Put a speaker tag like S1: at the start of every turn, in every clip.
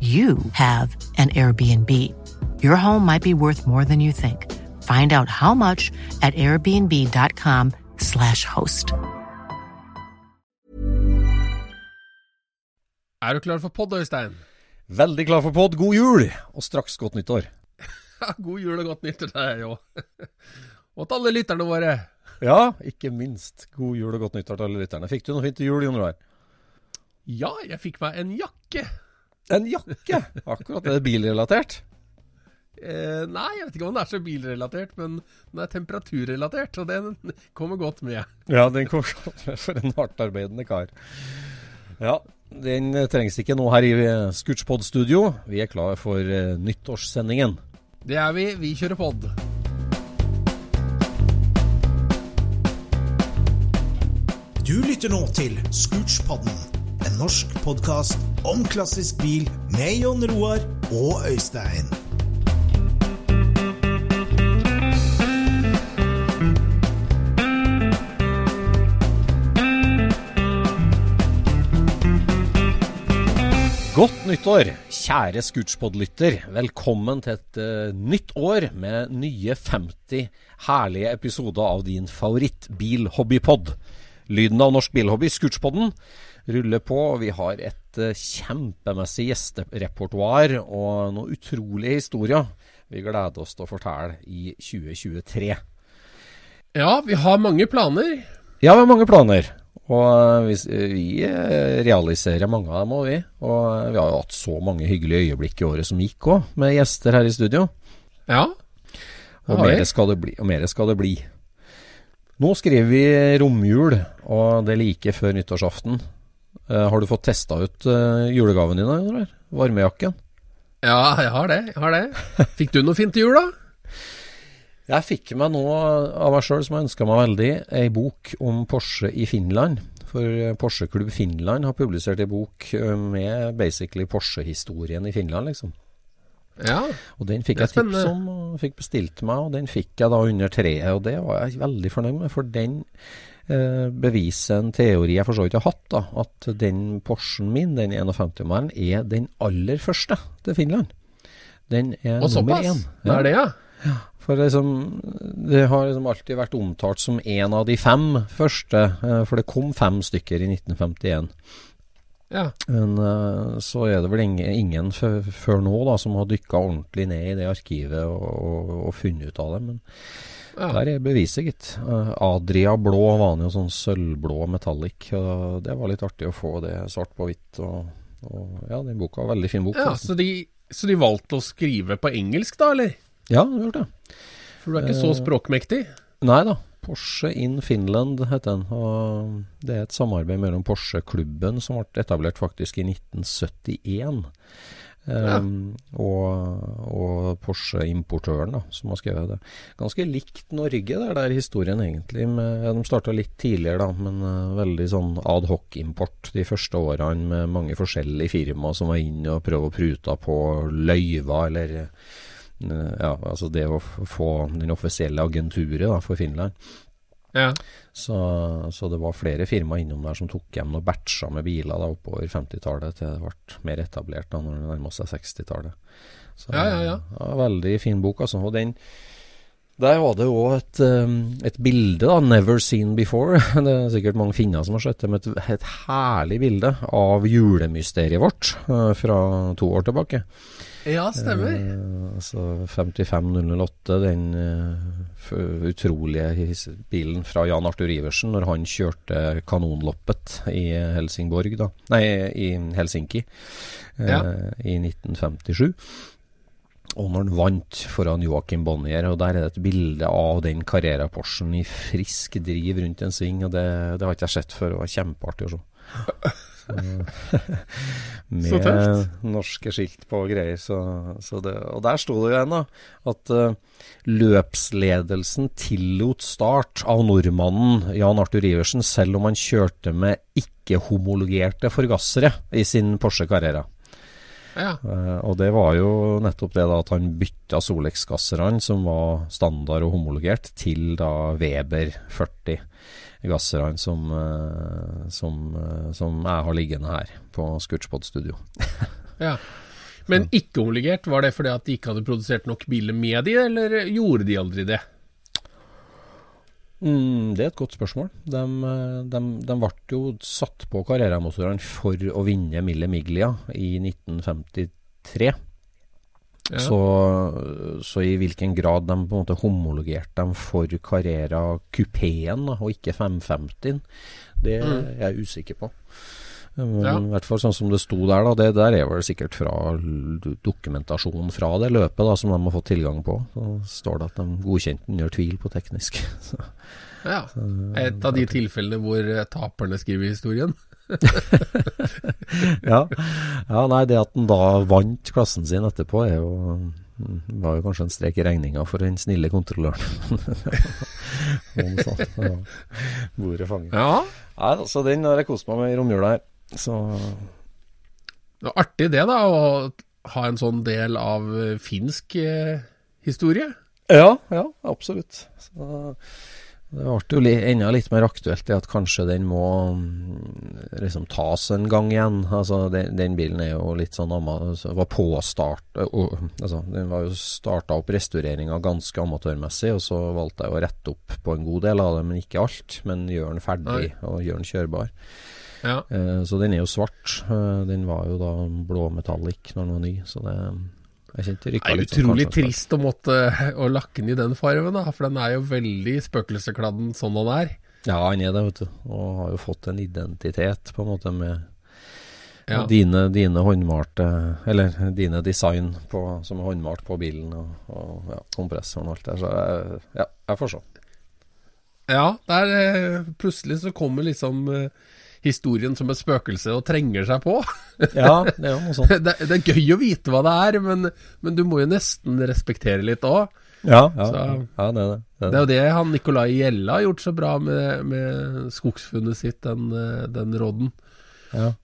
S1: you have an Airbnb. Your home might be worth more than you think. Find out how much at airbnb.com/slash host.
S2: Er du klar for pod, Øystein?
S3: Veldig klar for pod. God jul, og straks godt nyttår.
S2: God jul og godt nyttår til deg òg. Og til alle lytterne våre.
S3: Ja, ikke minst. God jul og godt nyttår til alle lytterne. Fikk du noe fint til jul, Jon Roar?
S2: Ja, jeg fikk meg en jakke.
S3: En jakke? Akkurat. Er det bilrelatert?
S2: Eh, nei, jeg vet ikke om den er så bilrelatert, men den er temperaturrelatert, og den kommer godt med.
S3: Ja, den kommer godt med for en hardtarbeidende kar. Ja, den trengs ikke nå her i Scootspod-studio. Vi er klar for uh, nyttårssendingen.
S2: Det er vi. Vi kjører pod.
S4: Du lytter nå til Scootspodden, en norsk podkast om klassisk bil med Jon Roar og Øystein.
S3: Godt nyttår, kjære Scootspod-lytter. Velkommen til et uh, nytt år med nye 50 herlige episoder av din favoritt-bil-hobbypod. Lyden av norsk bilhobby, Scootspodden, ruller på. og Vi har et uh, kjempemessig gjesterepertoar og noen utrolige historier vi gleder oss til å fortelle i 2023.
S2: Ja, vi har mange planer.
S3: Ja, vi har mange planer. Og vi, vi, realiserer mange av dem òg, vi. Og vi har jo hatt så mange hyggelige øyeblikk i året som gikk òg, med gjester her i studio.
S2: Ja.
S3: Og mer skal, det bli, og mer skal det bli. Nå skriver vi romjul, og det er like før nyttårsaften. Uh, har du fått testa ut uh, julegaven din? Eller? Varmejakken?
S2: Ja, jeg har det. Jeg har det. Fikk du noe fint til jul, da?
S3: Jeg fikk meg noe av meg sjøl, som jeg ønska meg veldig, ei bok om Porsche i Finland. For Porsche Klubb Finland har publisert ei bok med basically Porsche-historien i Finland, liksom.
S2: Ja,
S3: Og den fikk jeg tips om, og fikk bestilt meg, og den fikk jeg da under treet. Og det var jeg veldig fornøyd med, for den eh, beviser en teori jeg for så vidt har hatt, da. At den Porschen min, den 51-malen, er den aller første til Finland. Den er
S2: og
S3: nummer én.
S2: Det er det, ja?
S3: Ja. For liksom, det har liksom alltid vært omtalt som en av de fem første, eh, for det kom fem stykker i 1951.
S2: Ja.
S3: Men uh, så er det vel ingen, ingen før nå da som har dykka ordentlig ned i det arkivet og, og, og funnet ut av det. Men
S2: ja.
S3: der er beviset, gitt. Uh, Adria blå var han jo sånn sølvblå metallic. Og det var litt artig å få det svart på hvitt. Og, og ja, den boka var veldig fin bok.
S2: Ja, så de, så de valgte å skrive på engelsk, da, eller?
S3: Ja, de gjorde det.
S2: For du er ikke så språkmektig?
S3: Nei da. Porsche in Finland heter den. og Det er et samarbeid mellom Porsche-klubben, som ble etablert faktisk i 1971. Um, og, og Porsche-importøren som har skrevet det. Ganske likt Norge, det er der historien egentlig. Med, de starta litt tidligere, da, men uh, veldig sånn adhoc-import de første årene med mange forskjellige firmaer som var inne og prøvde å prute på løyver eller uh, ja, altså det å få den offisielle agenturet da, for Finland.
S2: Ja.
S3: Så, så, det var flere firmaer innom der som tok hjem noen batcher med biler da, oppover 50-tallet til det ble mer etablert da når det nærma seg 60-tallet.
S2: Ja, ja, ja.
S3: ja, Veldig fin bok, altså. Og den der var det òg et, um, et, bilde, da, 'Never Seen Before'. Det er sikkert mange finner som har sett det, men et, et herlig bilde av julemysteriet vårt uh, fra to år tilbake.
S2: Ja, stemmer.
S3: Eh, altså 55008, den uh, utrolige bilen fra Jan Arthur Iversen når han kjørte kanonloppet i Helsingborg, da. Nei, i Helsinki ja. i 1957. Og når han vant foran Joakim Bonnier, og der er det et bilde av den Carrera-Porschen i frisk driv rundt en sving, og det, det har ikke jeg sett før, det var kjempeartig å se. med norske skilt på og greier. Så, så det, og der sto det jo da, at uh, løpsledelsen tillot start av nordmannen Jan Arthur Iversen, selv om han kjørte med ikke-homologerte forgassere i sin Porsche Carrera.
S2: Ja.
S3: Uh, og det var jo nettopp det da at han bytta Solex-gasserne, som var standard og homologert, til da Weber 40 gasserne som, uh, som, uh, som, jeg har liggende her på Scootspod Studio.
S2: ja. Men ikke homologert, var det fordi at de ikke hadde produsert nok biler med de, eller gjorde de aldri det?
S3: Mm, det er et godt spørsmål. De, de, de ble jo satt på Carrera-motorene for å vinne Mille Miglia i 1953. Ja. Så, så, i hvilken grad de på en måte homologerte dem for Carrera kupeen og ikke 550-en, det mm. er jeg usikker på. Ja. I hvert fall sånn som det sto der, da. Det der er vel sikkert fra dokumentasjonen fra det løpet da, som de har fått tilgang på. Så står det at de godkjente den gjør tvil på teknisk.
S2: ja. Et av de tilfellene hvor eh, taperne skriver historien.
S3: ja. ja. Nei, det at han da vant klassen sin etterpå, er jo mm, var jo kanskje en strek i regninga for den snille kontrolløren. sånn, Bordet fanger.
S2: Ja.
S3: Nei, så den har jeg kost meg med i romjula her. Så
S2: Det var artig det, da, å ha en sånn del av eh, finsk eh, historie.
S3: Ja, ja, absolutt. Så det ble jo enda litt mer aktuelt det at kanskje den må mm, liksom tas en gang igjen. Altså, den, den bilen er jo litt sånn altså, var påstart, altså, Den var jo starta opp restaureringa ganske amatørmessig, og så valgte jeg å rette opp på en god del av det, men ikke alt. Men gjøre den ferdig og gjøre den kjørbar.
S2: Ja.
S3: Eh, så den er jo svart. Eh, den var jo da blåmetallic når den var ny, så det rykka
S2: litt sånn Utrolig trist å måtte å lakke den i den fargen, da, for den er jo veldig spøkelseskladden sånn den er.
S3: Ja, han er det, vet du. Og har jo fått en identitet, på en måte, med ja. dine, dine, håndmalte Eller dine design på, som er håndmalt på bilen, og, og ja, kompressoren og alt det. Så jeg, ja, jeg får se.
S2: Ja, der eh, plutselig så kommer liksom uh, historien som et spøkelse og trenger seg på.
S3: ja, Det er jo noe sånt.
S2: Det, det, er gøy å vite hva det er, men, men du må jo nesten respektere litt òg.
S3: Ja, ja, ja, det er det.
S2: Det er, det jo det han Nicolai Gjella har gjort så bra med, med skogsfunnet sitt, den, den rodden.
S3: Ja.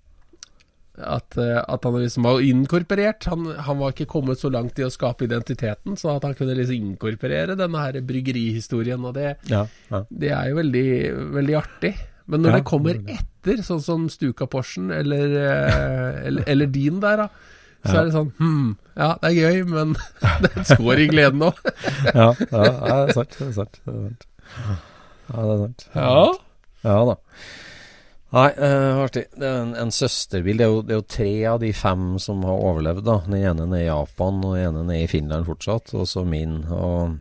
S2: At, at, han liksom var inkorporert. Han, han, var ikke kommet så langt i å skape identiteten, så at han kunne liksom inkorporere denne her bryggerihistorien. Og det,
S3: ja, ja.
S2: det er jo veldig, veldig artig. Men når ja, det kommer etter, sånn som Stuka-Porschen eller, eh, eller, eller, din der, da, så ja. er det sånn Hm, ja, det er gøy, men det er et skår i gleden òg.
S3: ja, ja, det er sant. Det er sant. Det er sant. Ja, det er sant.
S2: Ja,
S3: ja da. Nei, uh, artig. Det er en, en søsterbil. Det er, jo, det er, jo, tre av de fem som har overlevd. da Den ene er i Japan, og den ene er i Finland fortsatt, og så min. Og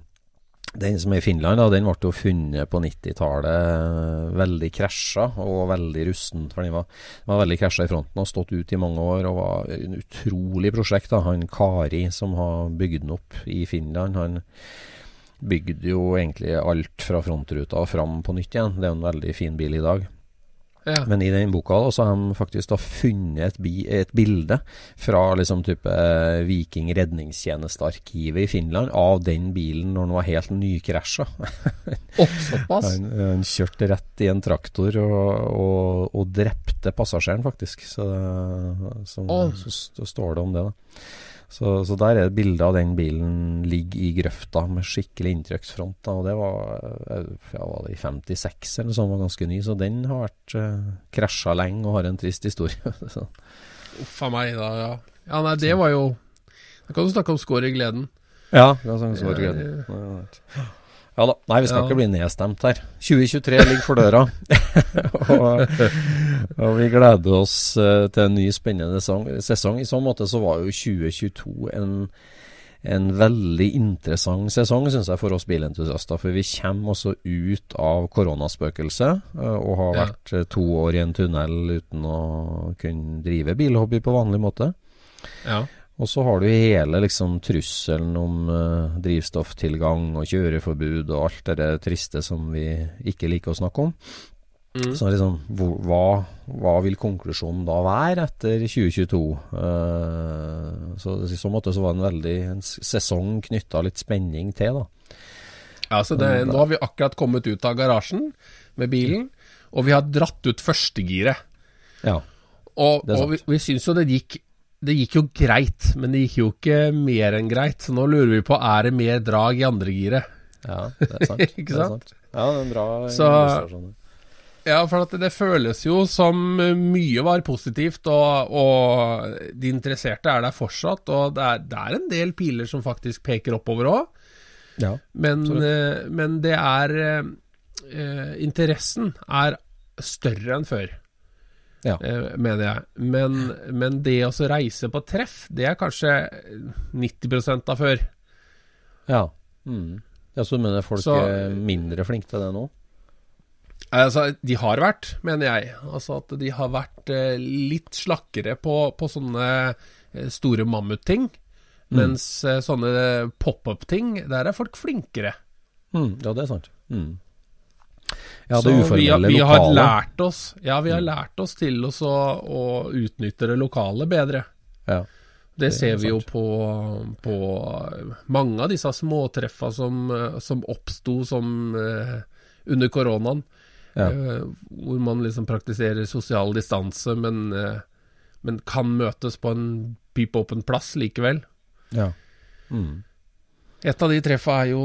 S3: den som er i Finland, da, den ble jo funnet på 90-tallet veldig krasja og veldig rusten. For den var, den var veldig krasja i fronten og stått ut i mange år og var en utrolig prosjekt. da. Han Kari som har bygd den opp i Finland, han bygde jo egentlig alt fra frontruta og fram på nytt igjen. Det er jo en veldig fin bil i dag.
S2: Ja.
S3: Men i den boka også har de faktisk da funnet et, bi, et bilde fra liksom type eh, Viking redningstjenestearkivet i Finland av den bilen når den var helt nykrasja.
S2: Såpass?
S3: Han, han kjørte rett i en traktor og, og, og drepte passasjeren, faktisk. Så, så,
S2: Å.
S3: så, så står det om det, da. Så, så der er et bilde av den bilen ligger i grøfta med skikkelig inntrykksfront. Og det var, eh, ja, var det i 56 eller noe sånt, var ganske ny. Så den har vært uh, krasja lenge og har en trist historie.
S2: Uff a meg, da. Ja. ja, nei, det var jo Da kan du snakke om skår i gleden.
S3: Ja, det var sånn gleden.
S2: Ja,
S3: greit. Ja da. Nei, vi skal
S2: Ja.
S3: ikke bli nedstemt her. 2023 ligger for døra. og, og vi gleder oss eh, til en ny spennende sesong. I sånn måte så var jo 2022 en, en veldig interessant sesong, syns jeg, for oss bilentusiaster. For vi kommer også ut av koronaspøkelset, eh, og har vært ja. to år i en tunnel uten å kunne drive bilhobby på vanlig måte.
S2: Ja.
S3: Og så har du hele liksom trusselen om uh, drivstofftilgang og kjøreforbud og alt det triste som vi ikke liker å snakke om.
S2: Mm.
S3: Så liksom, hva, hva vil konklusjonen da være etter 2022? Uh, så i så måte så var det en veldig en sesong knytta litt spenning til, da.
S2: Ja, så det, Nå har vi akkurat kommet ut av garasjen med bilen, og vi har dratt ut førstegiret.
S3: Ja.
S2: Og, og vi, vi syns jo det gikk Det gikk jo greit, men det gikk jo ikke mer enn greit. Så nå lurer vi på er det mer drag i andre giret.
S3: ja, det er sant.
S2: Ikke
S3: det er
S2: sant?
S3: Ja, det er en bra
S2: Så- Ja, for at det føles jo som mye var positivt, og, og de interesserte er der fortsatt. Og det er, det er en del piler som faktisk peker oppover òg.
S3: Ja.
S2: Men, eh, men det er eh, eh, Interessen er større enn før,
S3: Ja.
S2: eh, mener jeg. Men, men det å reise på treff, det er kanskje 90 av før.
S3: Ja. Mm. ja. Så du mener folk
S2: Så-
S3: er mindre flinke til det nå?
S2: Altså, de har vært, mener jeg. Altså at de har vært eh, litt slakkere på, på sånne eh, store mammutting. Mens eh, sånne pop-up-ting, der er folk flinkere.
S3: Mm, ja, det er sant. Mm. Ja, det
S2: vi, har-
S3: uformelle
S2: vi har lært oss Ja, vi har lært oss til å å utnytte det lokale bedre.
S3: Ja.
S2: Det,
S3: det
S2: ser vi jo på, på mange av disse småtreffa som, som oppsto som uh, under koronaen.
S3: Ja.
S2: Uh, hvor man liksom praktiserer sosial distanse, men, uh, men kan møtes på en pipåpen plass likevel.
S3: ja. Mm.
S2: Et av de treffa er jo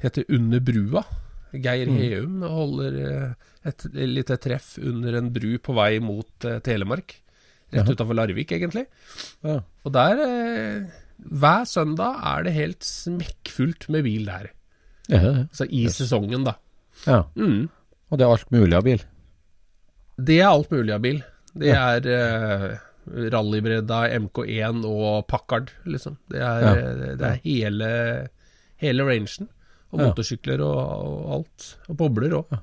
S2: heter Under brua. Geir
S3: Mm.
S2: Heum holder eh, et lite treff under en bru på vei mot eh, Telemark. Rett utafor Larvik, egentlig.
S3: Ja.
S2: Og der eh, Hver søndag er det helt smekkfullt med bil der.
S3: Ja, ja,
S2: Altså i
S3: Yes.
S2: sesongen, da.
S3: ja.
S2: Mm.
S3: Og det er alt mulig av bil.
S2: Det er alt mulig av bil. Det er uh, rallybredda, MK1 og Packard, liksom. Det er,
S3: Ja.
S2: det er hele, hele rangen. Og motorsykler og, og alt. Og bobler òg.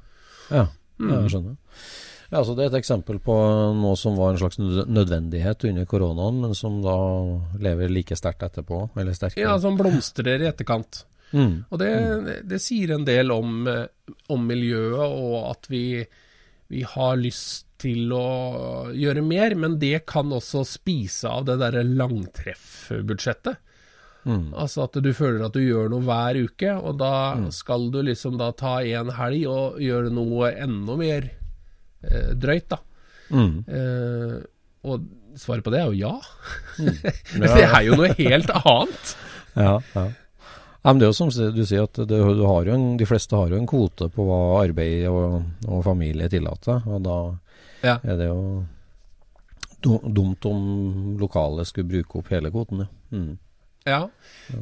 S3: Ja,
S2: Mm.
S3: ja jeg skjønner. Ja, så Det er et eksempel på noe som var en slags nødvendighet under koronaen, men som da lever like sterkt etterpå. Eller sterkere.
S2: Ja, som blomstrer i etterkant.
S3: mm.
S2: Og det, det sier en del om, eh, om miljøet, og at vi, vi har lyst til å gjøre mer, men det kan også spise av det derre langtreffbudsjettet.
S3: Mm.
S2: Altså at du føler at du gjør noe hver uke, og da
S3: Mm.
S2: skal du liksom da ta en helg og gjøre noe enda mer eh, drøyt, da.
S3: Mm.
S2: Eh, og svaret på det er jo ja.
S3: Mm.
S2: Men det er jo noe helt annet.
S3: Ja, ja. Ja, men det er jo som du sier, at det, du har jo en, de fleste har jo en kvote på hva arbeid og, og familie tillater. Og da
S2: Ja.
S3: er det jo dumt om lokale skulle bruke opp hele kvoten. Ja. Mm.
S2: Ja.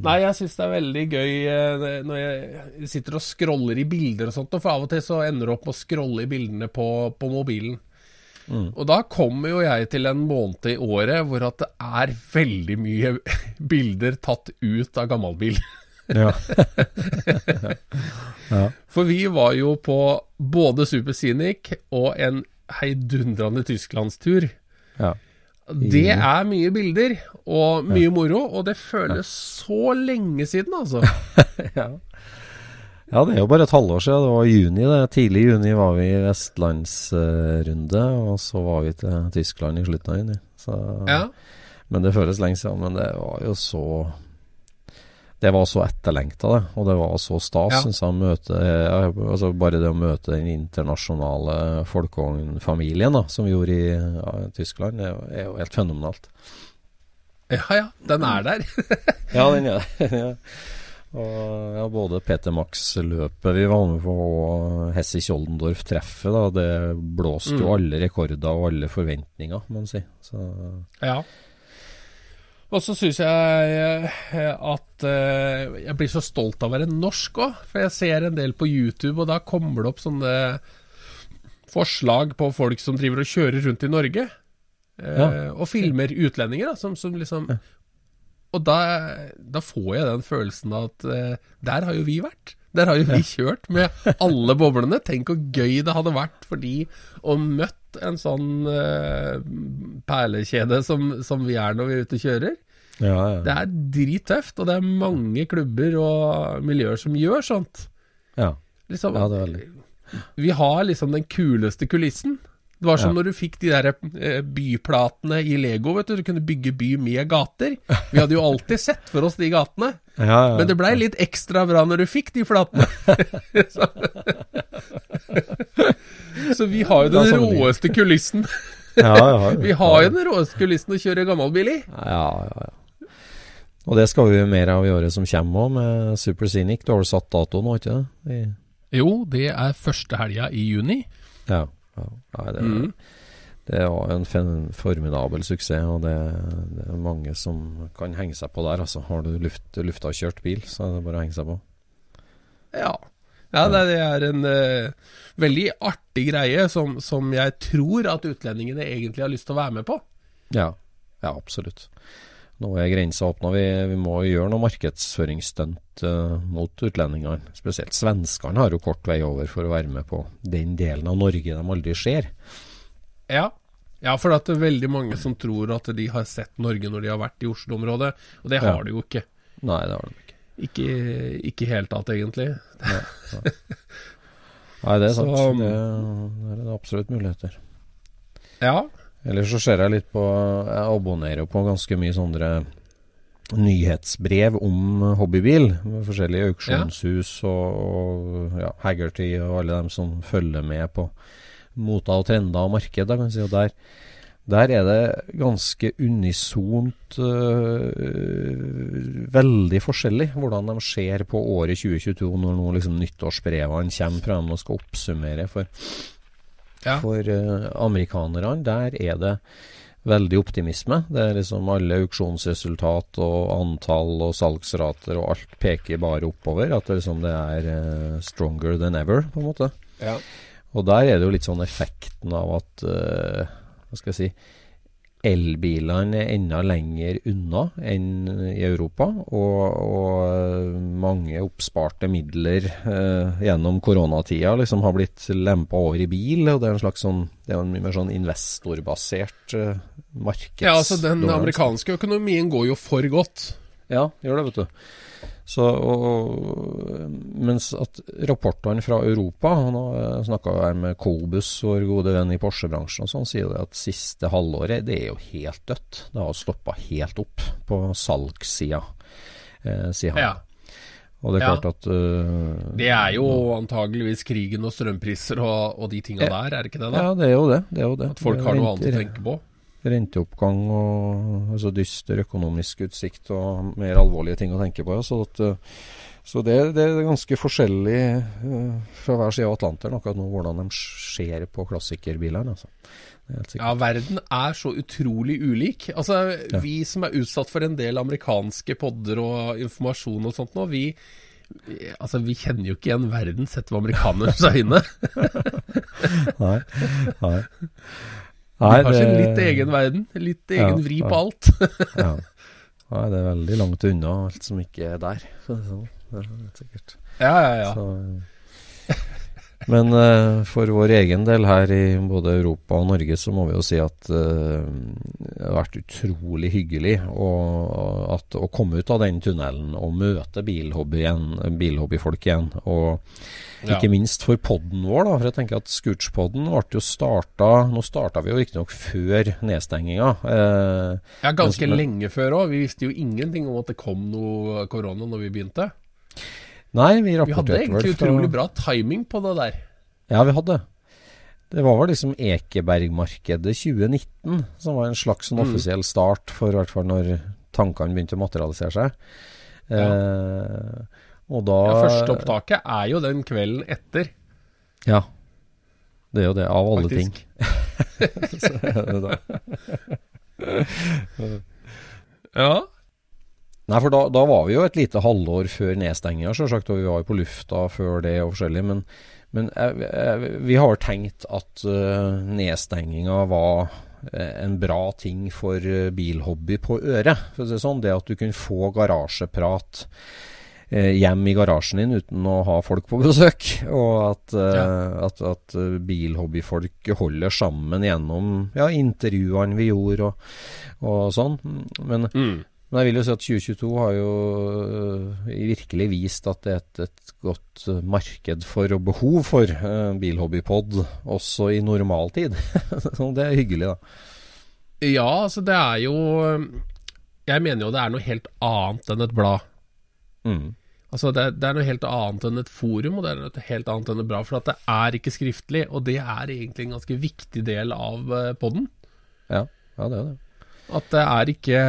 S2: Nei, jeg syns det er veldig gøy eh, når jeg sitter og scroller i bilder og sånt, for av og til så ender du opp med å scrolle i bildene på, på mobilen.
S3: Mm.
S2: Og da kommer jo jeg til en måned i året hvor at det er veldig mye bilder tatt ut av gammelbil.
S3: Ja. ja.
S2: For vi var jo på både Super Scenic og en heidundrende tysklandstur.
S3: ja.
S2: Det er mye bilder og mye moro, og det føles så lenge siden, altså.
S3: ja. Ja, det er jo bare et halvår siden. Det var juni. det. Tidlig i juni var vi i vestlandsrunde, og så var vi til Tyskland i slutten av juni. Så,
S2: Ja.
S3: Men det føles lenge siden. Men det var jo så Det var så etterlengta, det. Og det var så stas,
S2: Ja.
S3: syns jeg, å møte eh, altså Bare det å møte den internasjonale folkevognfamilien som vi gjorde i ja, Tyskland, det er jo- helt fenomenalt.
S2: ja ja, den er der.
S3: Ja, den er det. Og ja, både Peter Max-løpet vi var med på, og Hesse Kjoldendorf-treffet, da, det blåste jo
S2: Mm.
S3: alle rekorder og alle forventninger, må man si. Så
S2: Ja. Og så syns jeg eh, at eh, jeg blir så stolt av å være norsk òg. For jeg ser en del på YouTube, og da kommer det opp sånne forslag på folk som driver og kjører rundt i Norge. eh,
S3: Ja.
S2: Og filmer utlendinger, da, som, som liksom Og da, da får jeg den følelsen av at der har jo vi vært. Der har jo vi kjørt med alle boblene. Tenk hvor gøy det hadde vært for de å møtt en sånn eh, perlekjede som, som vi er når vi er ute og kjører.
S3: ja, ja.
S2: Det er drittøft, og det er mange klubber og miljøer som gjør sånt.
S3: ja.
S2: Liksom,
S3: Ja, det er veldig.
S2: Vi har liksom den kuleste kulissen. Det var som
S3: Ja.
S2: når du fikk de der eh, byplatene i Lego, vet du. Du kunne bygge by med gater. Vi hadde jo alltid sett for oss de gatene.
S3: Ja, ja.
S2: Men det blei litt ekstra bra når du fikk de flatene. så, vi har jo den råeste kulissen.
S3: ja, ja, ja.
S2: Vi har jo den råeste kulissen å kjøre gammel bil i.
S3: Ja, ja, ja. Og det skal vi jo mer av i året som kommer òg, med Super Scenic. Du har vel satt dato nå, ikke det? I,
S2: Jo, det er første helga i juni.
S3: ja. ja. Nei, det,
S2: Mm.
S3: det var en formidabel suksess, og det, det er mange som kan henge seg på der. Altså, har du luft, lufta kjørt bil, så er det bare å henge seg på.
S2: Ja. Ja det, er en uh, veldig artig greie som, som jeg tror at utlendingene egentlig har lyst til å være med på.
S3: Ja, ja absolutt. Nå er grensa åpna. Vi, vi må gjøre noe markedsføringsstunt uh, mot utlendingene. Spesielt svenskene har jo kort vei over for å være med på den delen av Norge de aldri ser.
S2: Ja. Ja, for det er veldig mange som tror at de har sett Norge når de har vært i Oslo-området, og det har
S3: Ja.
S2: de jo ikke.
S3: Nei, det har de ikke.
S2: Ikke ikke helt tatt, egentlig.
S3: Nei, det er sant.
S2: Så-
S3: det, det er absolutt muligheter.
S2: Ja.
S3: Ellers så ser jeg litt på Jeg abonnerer jo på ganske mye sånne nyhetsbrev om hobbybil. Med forskjellige auksjonshus og, og ja, Haggerty og alle dem som følger med på mota og trender og marked. Da, kan si, og der, der er det ganske unisont øh, veldig forskjellig hvordan de ser på året 2022 når nå liksom nyttårsbrevene kommer fra dem og skal oppsummere. For
S2: Ja.
S3: for eh, amerikanerne, der er det veldig optimisme. Det er liksom alle auksjonsresultat og antall og salgsrater og alt peker bare oppover. At det liksom det er uh, stronger than ever, på en måte.
S2: ja.
S3: Og der er det jo litt sånn effekten av at eh, Hva skal jeg si Elbilene er enda lenger unna enn i Europa, og, og mange oppsparte midler eh, gjennom koronatida liksom har blitt lempa over i bil. og Det er en slags sånn Det er en mye mer sånn investorbasert eh, markeds...
S2: ja, altså den amerikanske økonomien går jo for godt.
S3: Ja, gjør det, vet du. Så, og, mens at rapportene fra Europa Nå snakka jeg med Kobus, vår gode venn i Porsche-bransjen, og sånn, sier det at siste halvåret det er jo helt dødt. Det har stoppa helt opp på salgssida, eh, sier han.
S2: Ja.
S3: Og det er
S2: Ja.
S3: klart at uh,
S2: Det er jo antageligvis krigen og strømpriser og, og de tinga
S3: Ja.
S2: der, er det ikke det? da?
S3: Ja, det er jo det. det, er jo det.
S2: At folk har noe annet å tenke på.
S3: Renteoppgang og altså dyster økonomisk utsikt og mer alvorlige ting å tenke på. ja. Så, at, eh, så det, det er ganske forskjellig eh, fra hver side av Atlanteren akkurat nå hvordan de ser på klassikerbilene. Altså.
S2: Ja, verden er så utrolig ulik. Altså, vi som er utsatt for en del amerikanske podder og informasjon og sånt nå, vi Altså, vi kjenner jo ikke igjen verden sett med amerikanernes øyne.
S3: Nei. Nei.
S2: Vi
S3: de
S2: har sin litt egen verden. Litt egen
S3: Ja,
S2: vri på alt.
S3: ja. Nei, det er veldig langt unna alt som ikke er der. Så, er sånn. Det er sikkert.
S2: ja, ja, ja.
S3: Så, Men uh, for vår egen del her i både Europa og Norge, så må vi jo si at uh, det har vært utrolig hyggelig å, at, å komme ut av den tunnelen og møte bilhobbyen, bilhobbyfolk igjen. Og ikke ja. minst for podden vår, da. For jeg tenker at Scootspodden ble jo starta Nå starta vi jo riktignok før nedstenginga.
S2: Uh, ja, ganske men, lenge før òg. Vi visste jo ingenting om at det kom noe korona når vi begynte.
S3: Nei, vi
S2: rapporterte vel Vi hadde egentlig utrolig bra timing på det der.
S3: Ja, vi hadde. Det var vel liksom Ekebergmarkedet 2019 som var en slags sånn mm. offisiell start for i hvert fall når tankene begynte å materialisere seg. Ja. Eh, og da
S2: ja, Første opptaket er jo den kvelden etter.
S3: Ja. Det er jo det, av alle Faktisk. ting. Så er det da.
S2: ja.
S3: Nei, for da, da, var vi jo et lite halvår før nedstenginga, sjølsagt, og vi var jo på lufta før det og forskjellig. Men, men jeg, jeg, vi har tenkt at uh, nedstenginga var uh, en bra ting for uh, bilhobby på øret. For å si det sånn, det at du kunne få garasjeprat hjem i garasjen din uten å ha folk på besøk. Og at, ja. at, at bilhobbyfolk holder sammen gjennom ja, intervjuene vi gjorde og, og sånn. Men mm. Men jeg vil jo si at 2022 har jo uh, virkelig vist at det er et, et godt uh, marked for og behov for uh, bilhobbypod også i normaltid. Så det er hyggelig, da.
S2: Ja, altså det er jo Jeg mener jo det er noe helt annet enn et blad. Mm. Altså det, det, er noe helt annet enn et forum, og det er noe helt annet enn et blad. For at det er ikke skriftlig, og det er egentlig en ganske viktig del av poden.
S3: Ja, ja, det er det.
S2: At det er ikke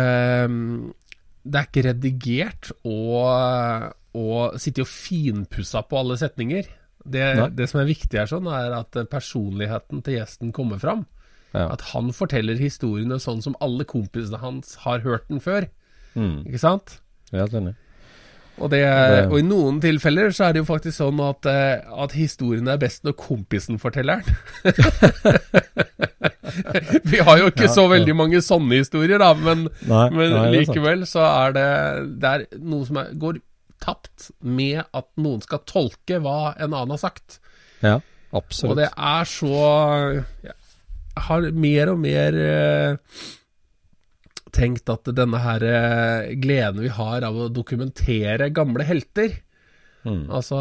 S2: Det er ikke redigert og, og sitte og finpussa på alle setninger. Det, det, som er viktig her, sånn er at personligheten til gjesten kommer fram. Ja. At han forteller historiene sånn som alle kompisene hans har hørt den før. Mm. Ikke sant?
S3: Ja, det er.
S2: Og, det, og, i noen tilfeller så er det jo faktisk sånn at, eh, at historien er best når kompisen forteller den. Vi har jo ikke ja, så veldig mange sånne historier, da, men, nei, men nei, likevel så er det, det er noe som er, går tapt med at noen skal tolke hva en annen har sagt.
S3: Ja, absolutt.
S2: Og det er så Jeg har mer og mer eh, tenkt at denne her eh, gleden vi har av å dokumentere gamle helter mm. Altså,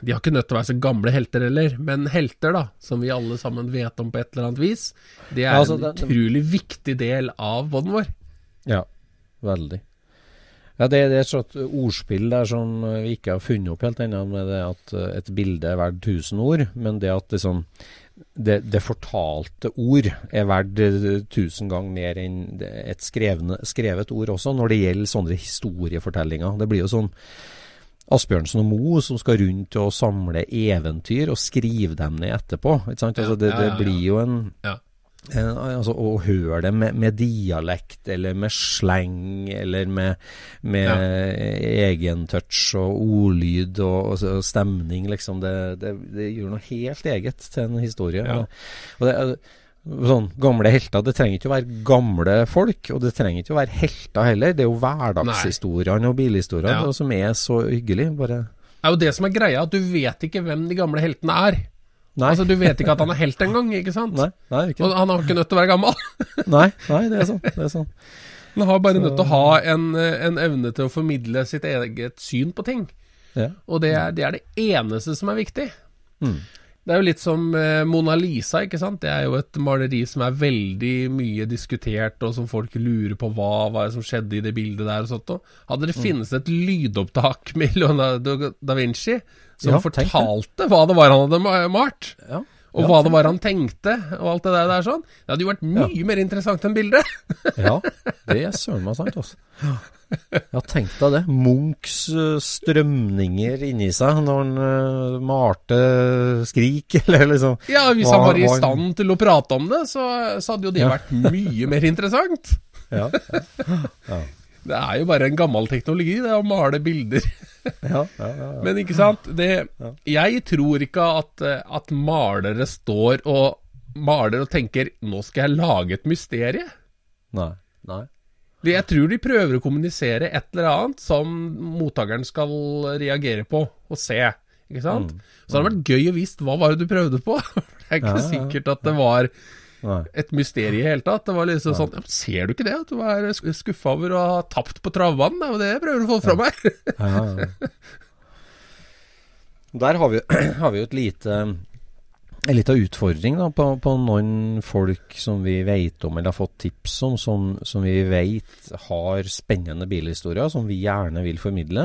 S2: de har ikke nødt til å være så gamle helter heller, men helter, da, som vi alle sammen vet om på et eller annet vis, det er altså, en det, utrolig viktig del av båten vår.
S3: Ja, veldig. Ja, det, det, er et sånt ordspill der som vi ikke har funnet opp helt ennå, med det at eh, et bilde er verdt tusen ord. Men det at liksom det, det, fortalte ord er verdt eh, tusen ganger mer enn et skrevne, skrevet ord også, når det gjelder sånne historiefortellinger. Det blir jo sånn Asbjørnsen og Mo som skal rundt og samle eventyr og skrive dem ned etterpå. Altså, det, det, blir jo en altså, å høre det med, med, dialekt, eller med sleng, eller med, med ja. egentouch og ordlyd og, og, stemning, liksom. Det, det, det, gjør noe helt eget til en historie. Ja. Og det, sånn, gamle helter, det trenger ikke å være gamle folk, og det trenger ikke å være helter heller. Det er jo hverdagshistoriene og bilhistoriene ja. som er så hyggelig. Bare
S2: Det er jo det som er greia, at du vet ikke hvem de gamle heltene er. Nei. Altså, Du vet ikke at han er helt engang, ikke sant?
S3: Nei, nei, ikke.
S2: Og han har ikke nødt til å være gammel.
S3: nei, nei, det er sånn. Det er sånn.
S2: Han har bare Så... nødt til å ha en, en, evne til å formidle sitt eget syn på ting. Ja. Og det er, det er, det eneste som er viktig. Mm. Det er jo litt som eh, Mona Lisa, ikke sant. Det er jo et maleri som er veldig mye diskutert, og som folk lurer på hva, hva som skjedde i det bildet der og sånt. Hadde det mm. finnes et lydopptak med Leonardo da Vinci som ja, fortalte hva det var han hadde malt. Ja. Og ja, hva det var han tenkte, og alt det der, sånn. Det hadde jo vært mye mer interessant enn bildet.
S3: ja, det er søren meg sant, altså. Ja, tenk deg det. Munchs uh, strømninger inni seg når han uh, malte Skrik, eller liksom
S2: Ja, hvis han var i stand til å prate om det, så, så hadde jo det vært mye mer interessant. ja, ja. Det er jo bare en gammel teknologi, det å male bilder. ja, ja, ja, Men ikke sant? Det, jeg tror ikke at, at, malere står og maler og tenker 'nå skal jeg lage et mysterie'.
S3: Nei, nei.
S2: Jeg tror de prøver å kommunisere et eller annet som mottakeren skal reagere på og se. Ikke sant? Så det hadde vært gøy å visst hva var det du prøvde på. det er ikke sikkert at det var. Et mysterium i hele tatt. Det var liksom sånn ja, Ser du ikke det? At du er sk- skuffa over å ha tapt på travbanen? Det er jo det jeg prøver å få fra meg.
S3: Ja, ja. Der har vi, har vi jo et lite en liten utfordring da, på, på noen folk som vi vet om eller har fått tips om, som, som vi vet har spennende bilhistorier, som vi gjerne vil formidle.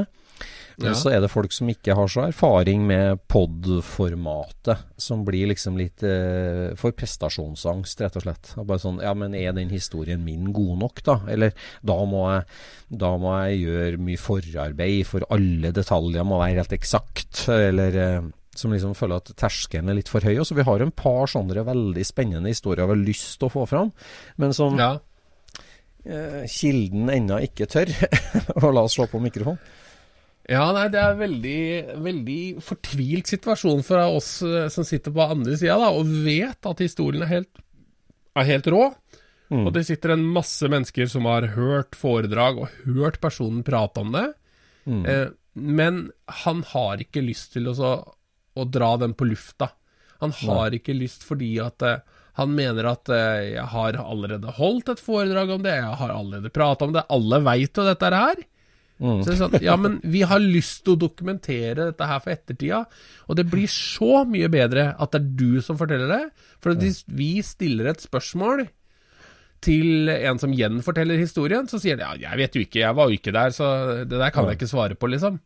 S3: Men
S2: Ja.
S3: så er det folk som ikke har så erfaring med pod-formatet, som blir liksom litt eh, for prestasjonsangst, rett og slett. Og Bare sånn Ja, men er den historien min god nok, da? Eller da må jeg, da må jeg gjøre mye forarbeid, for alle detaljer må være helt eksakt. Eller eh, som liksom føler at terskelen er litt for høy. Og så vi har en par sånne veldig spennende historier vi har lyst til å få fram, men som
S2: Ja.
S3: eh, kilden ennå ikke tør og la oss slå på mikrofon.
S2: Ja, nei, det er veldig, veldig fortvilt situasjon for oss eh, som sitter på andre sida, da, og vet at historien er helt, er helt rå. Og det sitter en masse mennesker som har hørt foredrag og hørt personen prate om det. Eh, men han har ikke lyst til å, så, å dra den på lufta. Han har ikke lyst fordi at eh, han mener at eh, jeg har allerede holdt et foredrag om det, jeg har allerede prata om det, alle veit jo dette her. Så det er sånn, ja, men vi har lyst til å dokumentere dette her for ettertida, og det blir så mye bedre at det er du som forteller det. For hvis vi stiller et spørsmål til en som gjenforteller historien, så sier han ja, jeg vet jo ikke, jeg var jo ikke der, så det der kan jeg ikke svare på, liksom.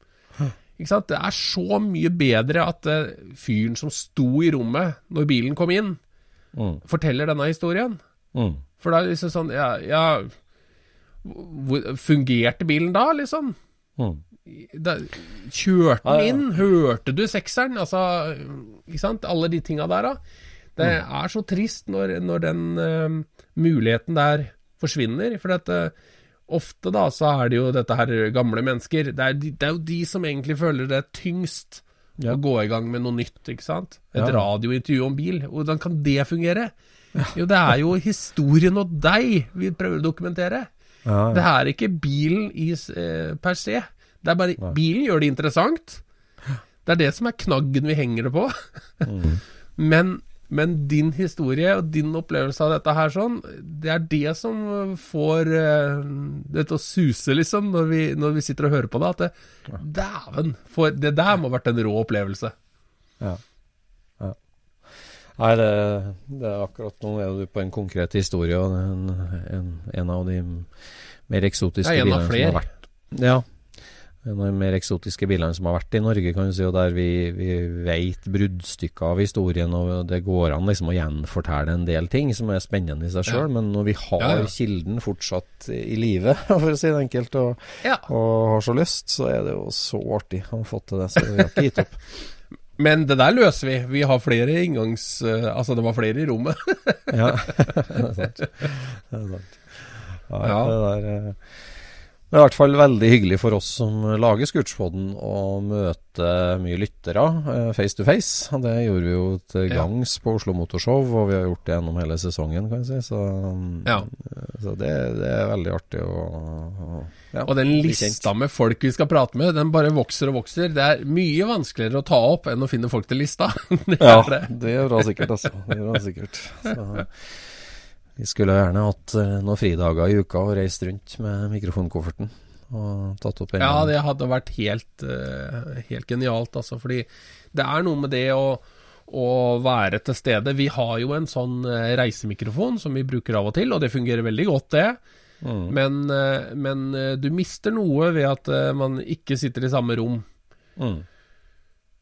S2: Ikke sant? Det er så mye bedre at eh, fyren som sto i rommet når bilen kom inn,
S3: Mm.
S2: forteller denne historien.
S3: Mm.
S2: For da er det liksom sånn Ja, ja Fungerte bilen da, liksom?
S3: Mm.
S2: Da, kjørte den inn? Hørte du sekseren? Altså, ikke sant? Alle de tinga der, da. Det
S3: Mm.
S2: er så trist når, når den uh, muligheten der forsvinner. For at, uh, ofte da så er det jo dette her gamle mennesker. Det er, de, det er jo de som egentlig føler det tyngst
S3: Ja.
S2: å gå i gang med noe nytt, ikke sant? Et
S3: Ja.
S2: radiointervju om bil. Hvordan kan det fungere? Jo, det er jo historien og deg vi prøver å dokumentere.
S3: Ja,
S2: Det er ikke bilen i, eh, per se. Det er bare Bilen gjør det interessant. Det er det som er knaggen vi henger det på. men, men din historie og din opplevelse av dette her sånn, det er det som får eh, det til å suse, liksom, når vi, når vi sitter og hører på det. At det, dæven, det der må ha vært en rå opplevelse.
S3: Ja. ja. Nei, det, det er akkurat nå er du på en konkret historie, og en, en, en av de mer eksotiske
S2: er
S3: bilene som har vært Ja. En av de mer eksotiske bilene som har vært i Norge, kan du si, og der vi, vi vet bruddstykker av historien, og det går an liksom å gjenfortelle en del ting som er spennende i seg sjøl, men når vi har
S2: Ja, ja.
S3: kilden fortsatt i live, for å si det enkelt, og,
S2: Ja.
S3: og har så lyst, så er det jo så artig å få til det, så vi har ikke gitt opp.
S2: Men det der løser vi. Vi har flere inngangs... eh, altså, det var flere i rommet.
S3: Ja, det er sant. Det er sant. Ja,
S2: Ja.
S3: Det, der, eh, det er i hvert fall veldig hyggelig for oss som lager Scootspoden å møte mye lyttere eh, face to face. Det gjorde vi jo til gangs på Oslo Motorshow, og vi har gjort det gjennom hele sesongen, kan jeg si. Så,
S2: Ja.
S3: så det, det er veldig artig å, å ja,
S2: Og den lista med folk vi skal prate med, den bare vokser og vokser. Det er mye vanskeligere å ta opp enn å finne folk til lista. det
S3: Ja,
S2: det.
S3: det gjør det sikkert, altså. Det gjør det sikkert. Så, vi skulle gjerne hatt eh, noen fridager i uka og reist rundt med mikrofonkofferten og tatt opp en
S2: Ja, det hadde vært helt, eh, helt genialt, altså. Fordi det er noe med det å, å være til stede. Vi har jo en sånn eh, reisemikrofon som vi bruker av og til, og det fungerer veldig godt, det.
S3: Mm.
S2: Men, men du mister noe ved at man ikke sitter i samme rom.
S3: Mm.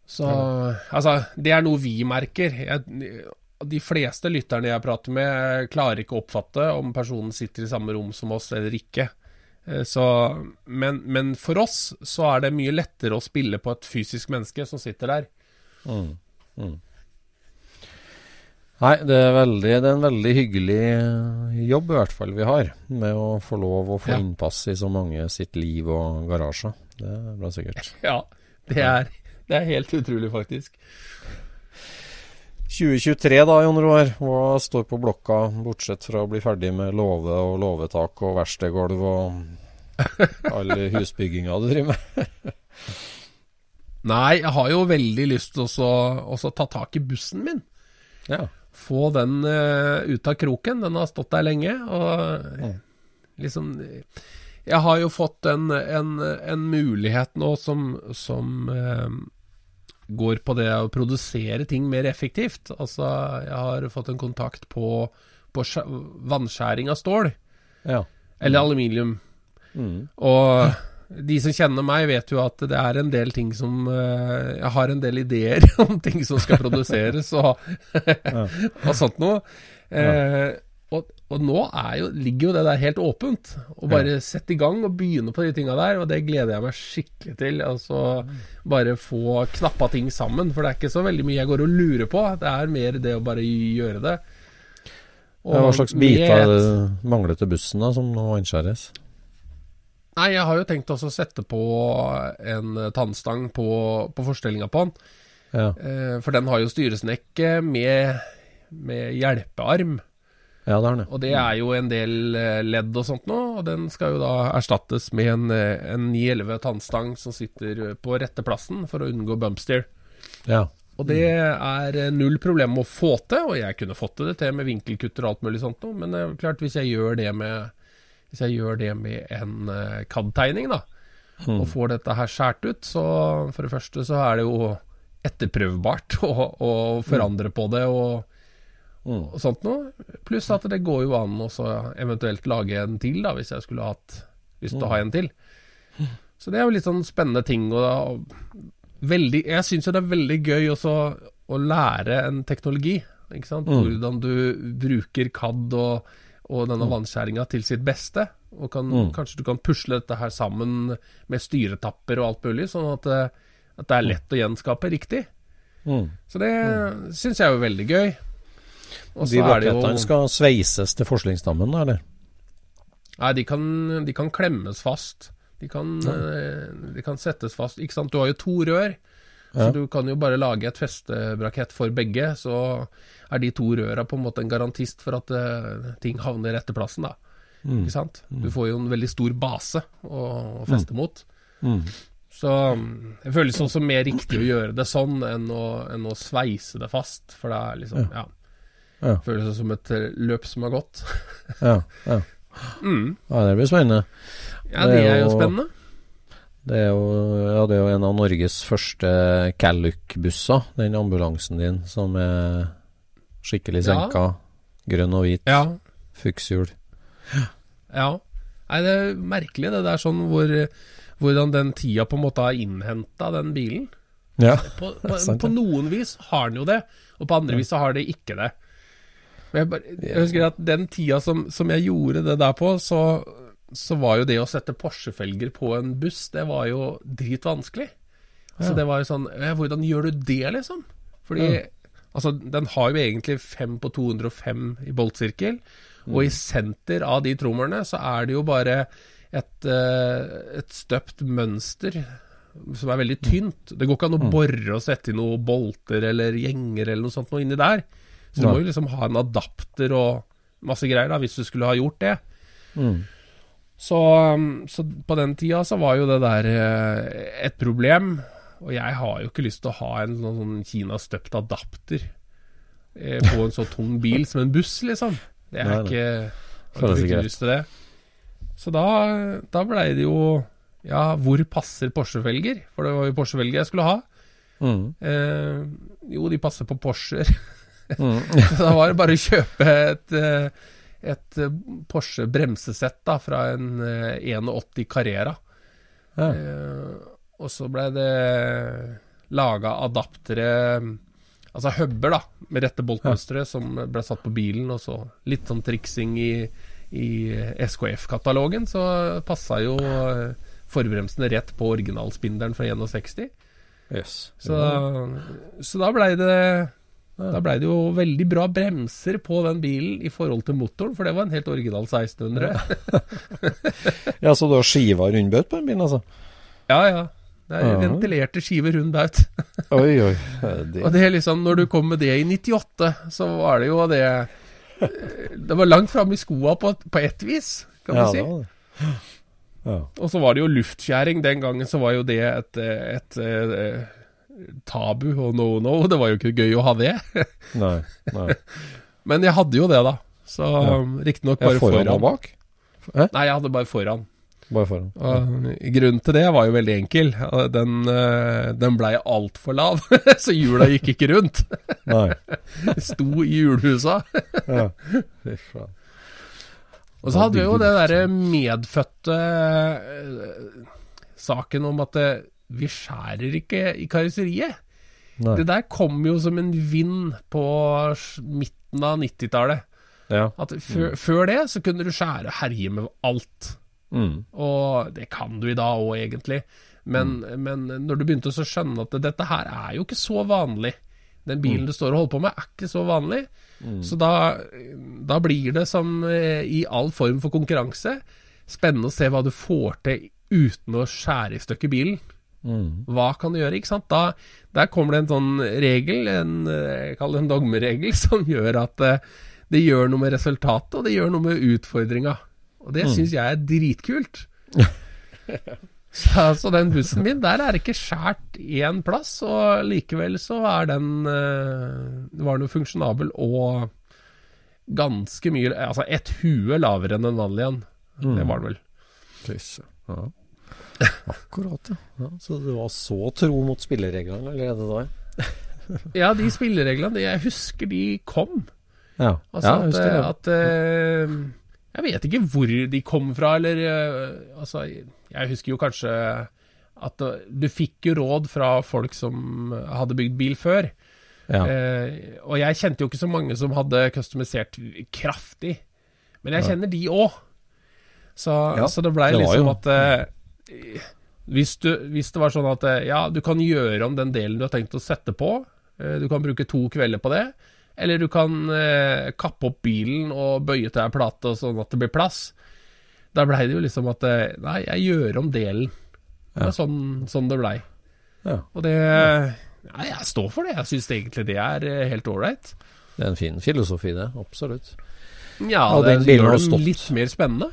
S2: Så altså, det er noe vi merker. Jeg, de fleste lytterne jeg prater med, klarer ikke å oppfatte om personen sitter i samme rom som oss eller ikke. Eh, Så, men, men for oss så er det mye lettere å spille på et fysisk menneske som sitter der.
S3: Mm. Mm. Nei, det er, veldig, det er en veldig hyggelig eh, jobb i hvert fall vi har, med å få lov å få
S2: Ja.
S3: innpass i så mange sitt liv og garasjer. Det er bra sikkert.
S2: Ja, det er, det er helt utrolig, faktisk.
S3: 2023 da, Jon Roar. Hva står på blokka, bortsett fra å bli ferdig med låve og låvetak og verkstedgulv og all husbygginga du driver med?
S2: Nei, jeg har jo veldig lyst til å ta tak i bussen min.
S3: Ja.
S2: Få den uh, ut av kroken. Den har stått der lenge. Og mm. liksom Jeg har jo fått en, en, en mulighet nå som, som uh, går på det å produsere ting mer effektivt. Altså, jeg har fått en kontakt på, på vannskjæring av stål.
S3: Ja.
S2: Eller aluminium. Mm. Og de som kjenner meg, vet jo at det er en del ting som uh, Jeg har en del ideer om ting som skal produseres og, og sånt noe. Uh, og, nå jo, ligger jo det der helt åpent. Å bare ja. sette i gang og begynne på de tinga der, og det gleder jeg meg skikkelig til. Altså bare få knappa ting sammen. For det er ikke så veldig mye jeg går og lurer på. Det er mer det å bare gjøre det.
S3: Og Hva slags biter mangler til bussen da, som nå innskjæres?
S2: Nei, jeg har jo tenkt også å sette på en tannstang på, på forstellinga på den. Ja. Eh, for den har jo styresnekke med, med hjelpearm.
S3: Ja, det er det.
S2: Og det er jo en del eh, ledd og sånt nå, og den skal jo da erstattes med en, eh, en 911 tannstang som sitter på rette plassen for å unngå bumpsteer.
S3: Ja.
S2: Og det er null problem å få til, og jeg kunne fått det til med vinkelkutter og alt mulig sånt noe, men det er klart hvis jeg gjør det med hvis jeg gjør det med en CAD-tegning, da, mm. og får dette her skåret ut, så for det første så er det jo etterprøvbart å, å forandre på det og. Og, sånt noe. Pluss at det går jo an å eventuelt lage en til, da, hvis jeg skulle hatt lyst til å ha en til. Så det er jo litt sånn spennende ting. Og, veldig, jeg syns jo det er veldig gøy også å lære en teknologi. Ikke sant? Mm. Hvordan du bruker CAD og og denne mm. vannskjæringa til sitt beste. Og kan, mm. kanskje du kan pusle dette her sammen med styretapper og alt mulig, sånn at, eh, at det er mm. lett å gjenskape riktig. Mm. Så det mm. syns jeg er jo veldig gøy.
S3: Og de rakettene skal sveises til forskningsstammen, da, eller?
S2: Nei, de kan, de kan, klemmes fast. De kan, ja. Eh, de kan, settes fast. Ikke sant, du har jo to rør. Ja. Så du kan jo bare lage et festebrakett for begge. Så er de to røra på en måte en garantist for at uh, ting havner rette plassen, da. Mm. Ikke sant? Du mm. får jo en veldig stor base å, å feste mm. mot. Mm. Så det føles også mer riktig å gjøre det sånn enn å, enn å sveise det fast, for det er liksom Ja. ja. Føles som et eh, løp som har gått.
S3: ja, ja. Mm. ja, det blir spennende.
S2: Ja, det, er jo spennende.
S3: Det er jo, ja, det er jo en av Norges første Calluc-busser, den ambulansen din, som er Skikkelig senka. Ja. Grønn og hvit.
S2: Ja.
S3: Fukshjul.
S2: Ja. Nei, det er merkelig det der sånn hvor, hvordan den tida på en måte har innhenta den bilen.
S3: Ja,
S2: på, på, på, noen vis har den jo det, og på andre ja. vis så har det ikke det. Jeg, bare, jeg husker at den tida som, som, jeg gjorde det der på, så, så var jo det å sette Porsche-felger på en buss, det var jo dritvanskelig. Så det var jo sånn Hvordan gjør du det, liksom? Fordi. Altså, den har jo egentlig 5 på 205 i boltsirkel, mm. og i senter av de trommerne så er det jo bare et, uh, et støpt mønster som er veldig tynt. Det går ikke an å mm. bore og sette i noen bolter eller gjenger eller noe sånt noe inni der. Så du må jo liksom ha en adapter og masse greier da, hvis du skulle ha gjort det. Mm. Så, um, så, på den tida så var jo det der uh, et problem. Og jeg har jo ikke lyst til å ha en sånn, sånn Kina-støpt adapter eh, på en så tung bil som en buss, liksom. Det er ikke Jeg har ikke lyst til det. Så da, da blei det jo Ja, hvor passer Porsche-felger? For det var jo Porsche-felger jeg skulle ha. Mm. Eh, jo, de passer på Porscher. Mm. så da var det bare å kjøpe et, eh, et eh, Porsche bremsesett da, fra en 81 eh, Carrera. Ja. Eh, og så ble det laga adaptere Altså hubber, da, med rette boltmønstre, som ble satt på bilen. Og så litt sånn triksing i, i SKF-katalogen, så passa jo forbremsene rett på originalspinderen fra 61.
S3: Yes.
S2: Så, så da blei det da blei det jo veldig bra bremser på den bilen i forhold til motoren, for det var en helt original 1600.
S3: ja, Så du har skiva rundbøt på den bilen, altså?
S2: Ja, ja. Det er ja. ventilerte skiver rund baut.
S3: oi, oi.
S2: Det. Og det er liksom, når du kom med det i 98, så var det jo det Det var langt framme i skoa på, på ett vis, kan ja, du si. Det
S3: Ja.
S2: Og så var det jo luftfjæring. Den gangen så var jo det et, et, et tabu og no no. Det var jo ikke gøy å ha det.
S3: Nei. nei.
S2: Men jeg hadde jo det, da. Så
S3: Ja.
S2: riktignok
S3: Ja,
S2: bare
S3: foran
S2: foran.
S3: og bak?
S2: Nei, jeg hadde bare foran.
S3: Bare foran.
S2: Og grunnen til det var jo veldig enkel. Den, eh, den blei altfor lav, så hjula gikk ikke rundt.
S3: Nei.
S2: Sto i hjulhusa.
S3: Ja. Fy faen.
S2: Og så hadde vi jo det derre medfødte eh, saken om at eh, vi skjærer ikke i karosseriet.
S3: Nei.
S2: Det der kom jo som en vind på midten av 90-tallet.
S3: Ja.
S2: At før, før det så kunne du skjære og herje med alt.
S3: Mm.
S2: Og det kan du i dag òg, egentlig. Men, men når du begynte å skjønne at dette her er jo ikke så vanlig Den bilen du står og holder på med, er ikke så vanlig. Så da, da blir det som eh, i all form for konkurranse spennende å se hva du får til uten å skjære i stykker bilen.
S3: Mm.
S2: Hva kan du gjøre? ikke sant? Da, der kommer det en sånn regel, en, jeg kaller det en dogmeregel, som gjør at eh, det gjør noe med resultatet, og det gjør noe med utfordringa. Og det syns jeg er dritkult. så, så den bussen min, der er det ikke skjært én plass, og likevel så er den eh, Var den jo funksjonabel og ganske mye Altså ett hue lavere enn en vanlig en. Det var den vel.
S3: Fisse. Ja. Akkurat, ja. ja. Så du var så tro mot spillereglene allerede da?
S2: Ja, de spillereglene, de- jeg husker de kom.
S3: Ja.
S2: Altså
S3: ja, jeg husker det.
S2: at, eh, Jeg vet ikke hvor de kom fra, eller uh, Altså, jeg husker jo kanskje at uh, du fikk jo råd fra folk som hadde bygd bil før.
S3: Ja.
S2: Og jeg kjente jo ikke så mange som hadde customisert kraftig. Men jeg kjenner de òg. Så,
S3: Ja,
S2: så det blei liksom at hvis, du, hvis det var sånn at eh, ja, du kan gjøre om den delen du har tenkt å sette på, eh, du kan bruke to kvelder på det, eller du kan eh, kappe opp bilen og bøye til ei plate sånn at det blir plass. Da blei det jo liksom at eh, nei, jeg gjør om delen. Det er sånn, sånn det blei.
S3: Ja.
S2: Og det ja, jeg står for det. Jeg syns egentlig det er helt ålreit.
S3: Det er en fin filosofi, det. Absolutt.
S2: Ja,
S3: Ja,
S2: det
S3: den
S2: gjør
S3: det
S2: litt mer spennende.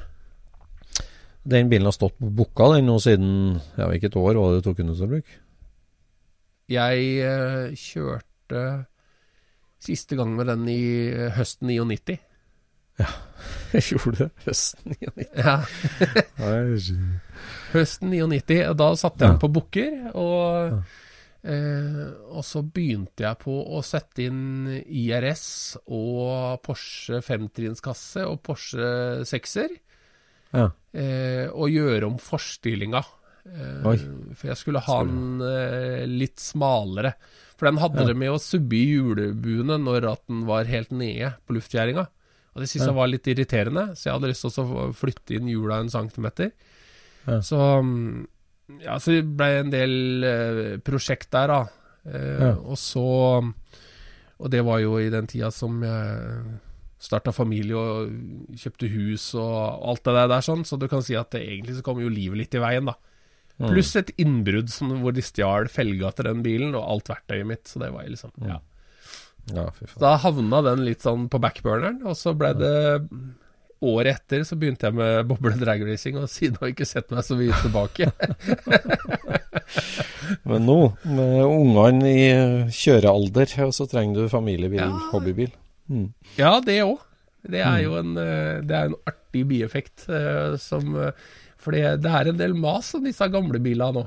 S3: Den bilen har stått på bukka den nå siden ja, ikke et år var det du tok den ut av bruk?
S2: Jeg eh, kjørte siste gang med den i eh, høsten 99.
S3: Ja, Jeg gjorde det høsten 99.
S2: Ja, høsten 99. og Da satte jeg den på bukker, og, eh, og så begynte jeg på å sette inn IRS og Porsche femtrinnskasse og Porsche sekser.
S3: Ja.
S2: eh, og gjøre om forstillinga. Eh, for jeg skulle ha den eh, litt smalere. For den hadde
S3: Ja.
S2: det med å subbe i hjulbuene når at den var helt nede på luftgjerdinga. Og det syntes jeg var litt irriterende, så jeg hadde lyst til å flytte inn hjula en centimeter.
S3: Ja.
S2: Så mm, ja, så det ble en del eh, prosjekt der, da. Eh. Og så Og det var jo i den tida som jeg starta familie og kjøpte hus og alt det der, sånn, så du kan si at det, egentlig så kom jo livet litt i veien, da.
S3: Mm.
S2: Pluss et innbrudd som, hvor de stjal felga til den bilen og alt verktøyet mitt, så det var liksom Ja.
S3: Ja, faen.
S2: Da havna den litt sånn på backburneren, og så ble det Året etter så begynte jeg med boble dragracing, og siden har jeg ikke sett meg så mye tilbake.
S3: Men nå, med ungene i kjørealder, ja, så trenger du familiebil,
S2: Ja.
S3: hobbybil. Mm.
S2: ja, det òg. Det er jo en, eh, det er en artig bieffekt eh, som eh, For det er en del mas om disse gamle bilene nå.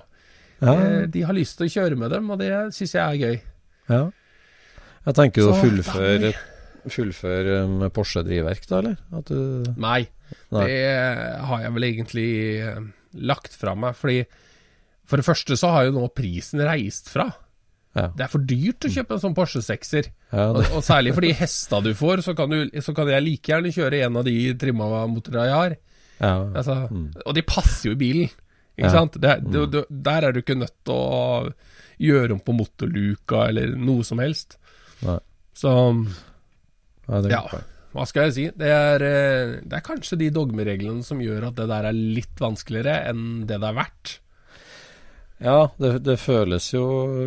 S3: Ja,
S2: De har lyst til å kjøre med dem, og det syns jeg er gøy.
S3: ja. Jeg tenker du å fullføre, fullføre med Porsche-drivverk, da, eller? Du
S2: Nei,
S3: Nei.
S2: det har jeg vel egentlig lagt fra meg. Fordi for det første så har jo nå prisen reist fra.
S3: Ja.
S2: Det er for dyrt å kjøpe en sånn Porsche 6-er.
S3: Ja,
S2: Og, og særlig for de hesta du får, så kan, du, så kan jeg like gjerne kjøre en av de trimma motorene jeg har.
S3: ja.
S2: Altså, Og de passer jo i bilen. Ikke sant? Det, du, du, der er du ikke nødt til å gjøre om på motorluka eller noe som helst.
S3: Nei.
S2: Så
S3: ja,
S2: hva skal jeg si? Det er, eh, det er kanskje de dogmereglene som gjør at det der er litt vanskeligere enn det det er verdt.
S3: Ja, det, det føles jo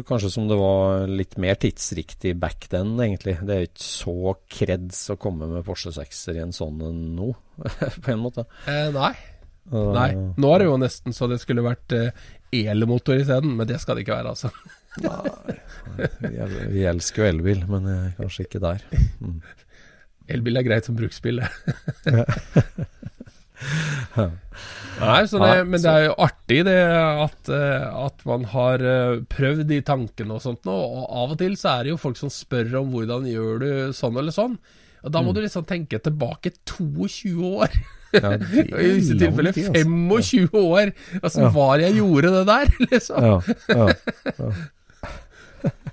S3: kanskje som det var litt mer tidsriktig back then, egentlig. Det er ikke så kreds å komme med Porsche 6-er i en sånn en nå, på en måte.
S2: Eh, nei, Nei. Nå er det jo nesten så det skulle vært uh, elmotor isteden, men det skal det ikke være, altså.
S3: Nei, vi, elsker jo elbil, men uh, kanskje ikke der. Mm.
S2: Elbil er greit som bruksbil, det. Nei, det, men det er jo artig det at, eh, at, man har prøvd de tankene og sånt nå. Og av og til så er det jo folk som spør om hvordan gjør du sånn eller sånn. Og Da må mm. du liksom tenke tilbake 22 år. Ja, I disse tilfellene 25 ja. år. Altså, ja. var jeg gjorde det der, liksom. Ja, ja, ja.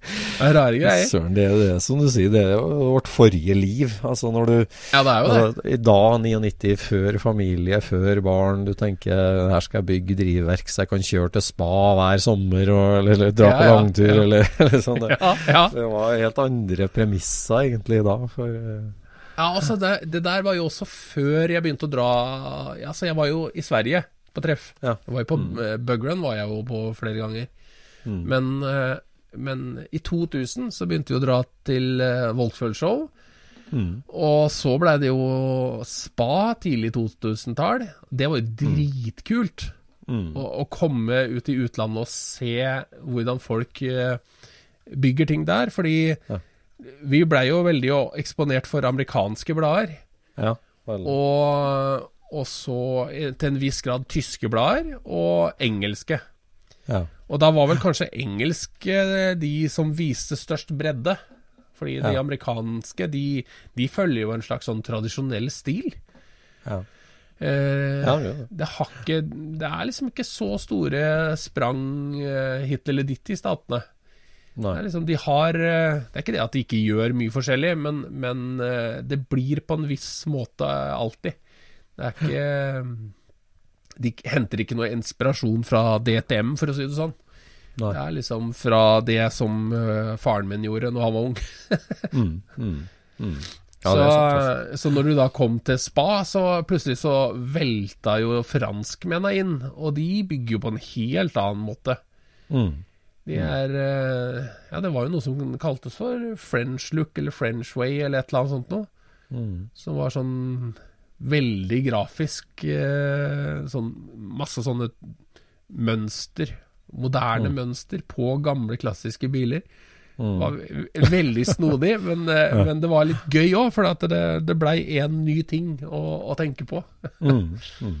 S2: Det er rare greier.
S3: Søren, det er jo det som du sier, det er jo vårt forrige liv. Altså når du
S2: Ja, det er jo det. Altså,
S3: I dag, 99, før familie, før barn, du tenker her skal jeg bygge drivverk så jeg kan kjøre til spa hver sommer og, eller, eller dra ja, på langtur ja, ja. Eller, eller, sånn. Det. det var helt andre premisser egentlig da. For,
S2: uh... Ja, altså det, det, der var jo også før jeg begynte å dra Altså, jeg var jo i Sverige på treff. Jeg var jo på mm. Eh, Bugrun var jeg jo på flere ganger. Mm. Men uh, men i 2000 så begynte vi å dra til uh, Volkswagen-show. Mm. Og så blei det jo spa tidlig 2000-tall. Det var jo mm. dritkult. Mm. Å, å, komme ut i utlandet og se hvordan folk uh, bygger ting der. Fordi ja. vi blei jo veldig eksponert for amerikanske blader. Ja, og, og så til en viss grad tyske blader, og engelske. Ja. Og da var vel kanskje engelsk eh, de som viste størst bredde. Fordi ja. de amerikanske, de, de, følger jo en slags sånn tradisjonell stil. Ja. Eh, ja, det. Det, ikke, det, er liksom ikke så store sprang eh, hit eller dit i statene. Det er, liksom, de har, eh, det er ikke det at de ikke gjør mye forskjellig, men, men eh, det blir på en viss måte alltid. Det er ikke de henter ikke noe inspirasjon fra DTM, for å si det sånn. Nei. Det er liksom fra det som uh, faren min gjorde når han var ung. mm, mm, mm. Ja, så, så, når du da kom til spa, så plutselig så velta jo franskmennene inn. Og de bygger jo på en helt annen måte. Mm. De mm. er uh, Ja, det var jo noe som kaltes for French look eller French way eller et eller annet sånt noe. Mm. Som var sånn veldig grafisk. Eh, sånn, masse sånne mønster, moderne mm. mønster, på gamle, klassiske biler. Mm. Var veldig snodig, men, eh, ja. men, det var litt gøy òg, for det, det blei én ny ting å, å tenke på. mm.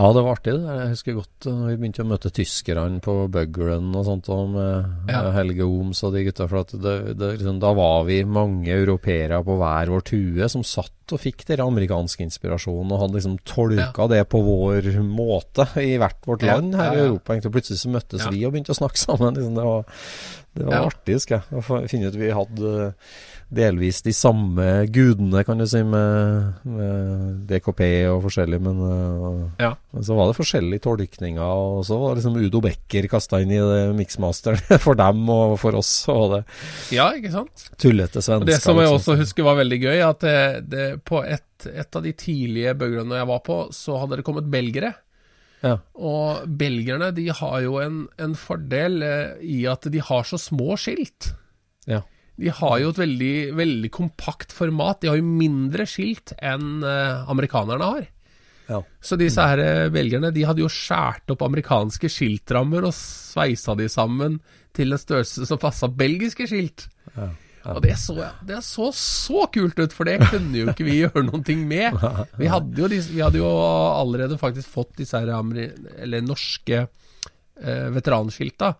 S3: Ja, det var artig. Jeg husker godt da vi begynte å møte tyskerne på Bugrun og sånt, og med ja. Helge Oms og de gutta. For det, det, liksom, da var vi mange europeere på hver vår tue som satt og fikk den amerikanske inspirasjonen, og hadde liksom tolka ja. det på vår måte i hvert vårt land her i Europa. Egentlig plutselig så møttes vi og begynte å snakke sammen. Liksom, det var, det var artig, husker jeg. Å finne ut vi hadde delvis de samme gudene, kan du si, med, med DKP og forskjellig, men, uh, ja. men, så var det forskjellige tolkninger. Og så var liksom Udo Becker kasta inn i miksmasteren for dem og for oss. Og det,
S2: ja, ikke sant?
S3: Tullete svensker.
S2: Det som jeg liksom. også husker var veldig gøy, at det, det på et, et, av de tidlige bøglene jeg var på, så hadde det kommet belgere. Ja. Og belgierne de har jo en, en fordel eh, i at de har så små skilt. Ja. De har jo et veldig, veldig kompakt format. De har jo mindre skilt enn uh, amerikanerne har.
S3: Ja.
S2: Så disse her velgerne, belgierne de hadde jo skåret opp amerikanske skiltrammer og sveisa de sammen til en størrelse som passa belgiske skilt.
S3: Ja. Ja.
S2: Og det så, det så så kult ut, for det kunne jo ikke vi gjøre noen ting med. Vi hadde jo, disse, vi hadde jo allerede faktisk fått disse her eller norske eh, veteranskilta.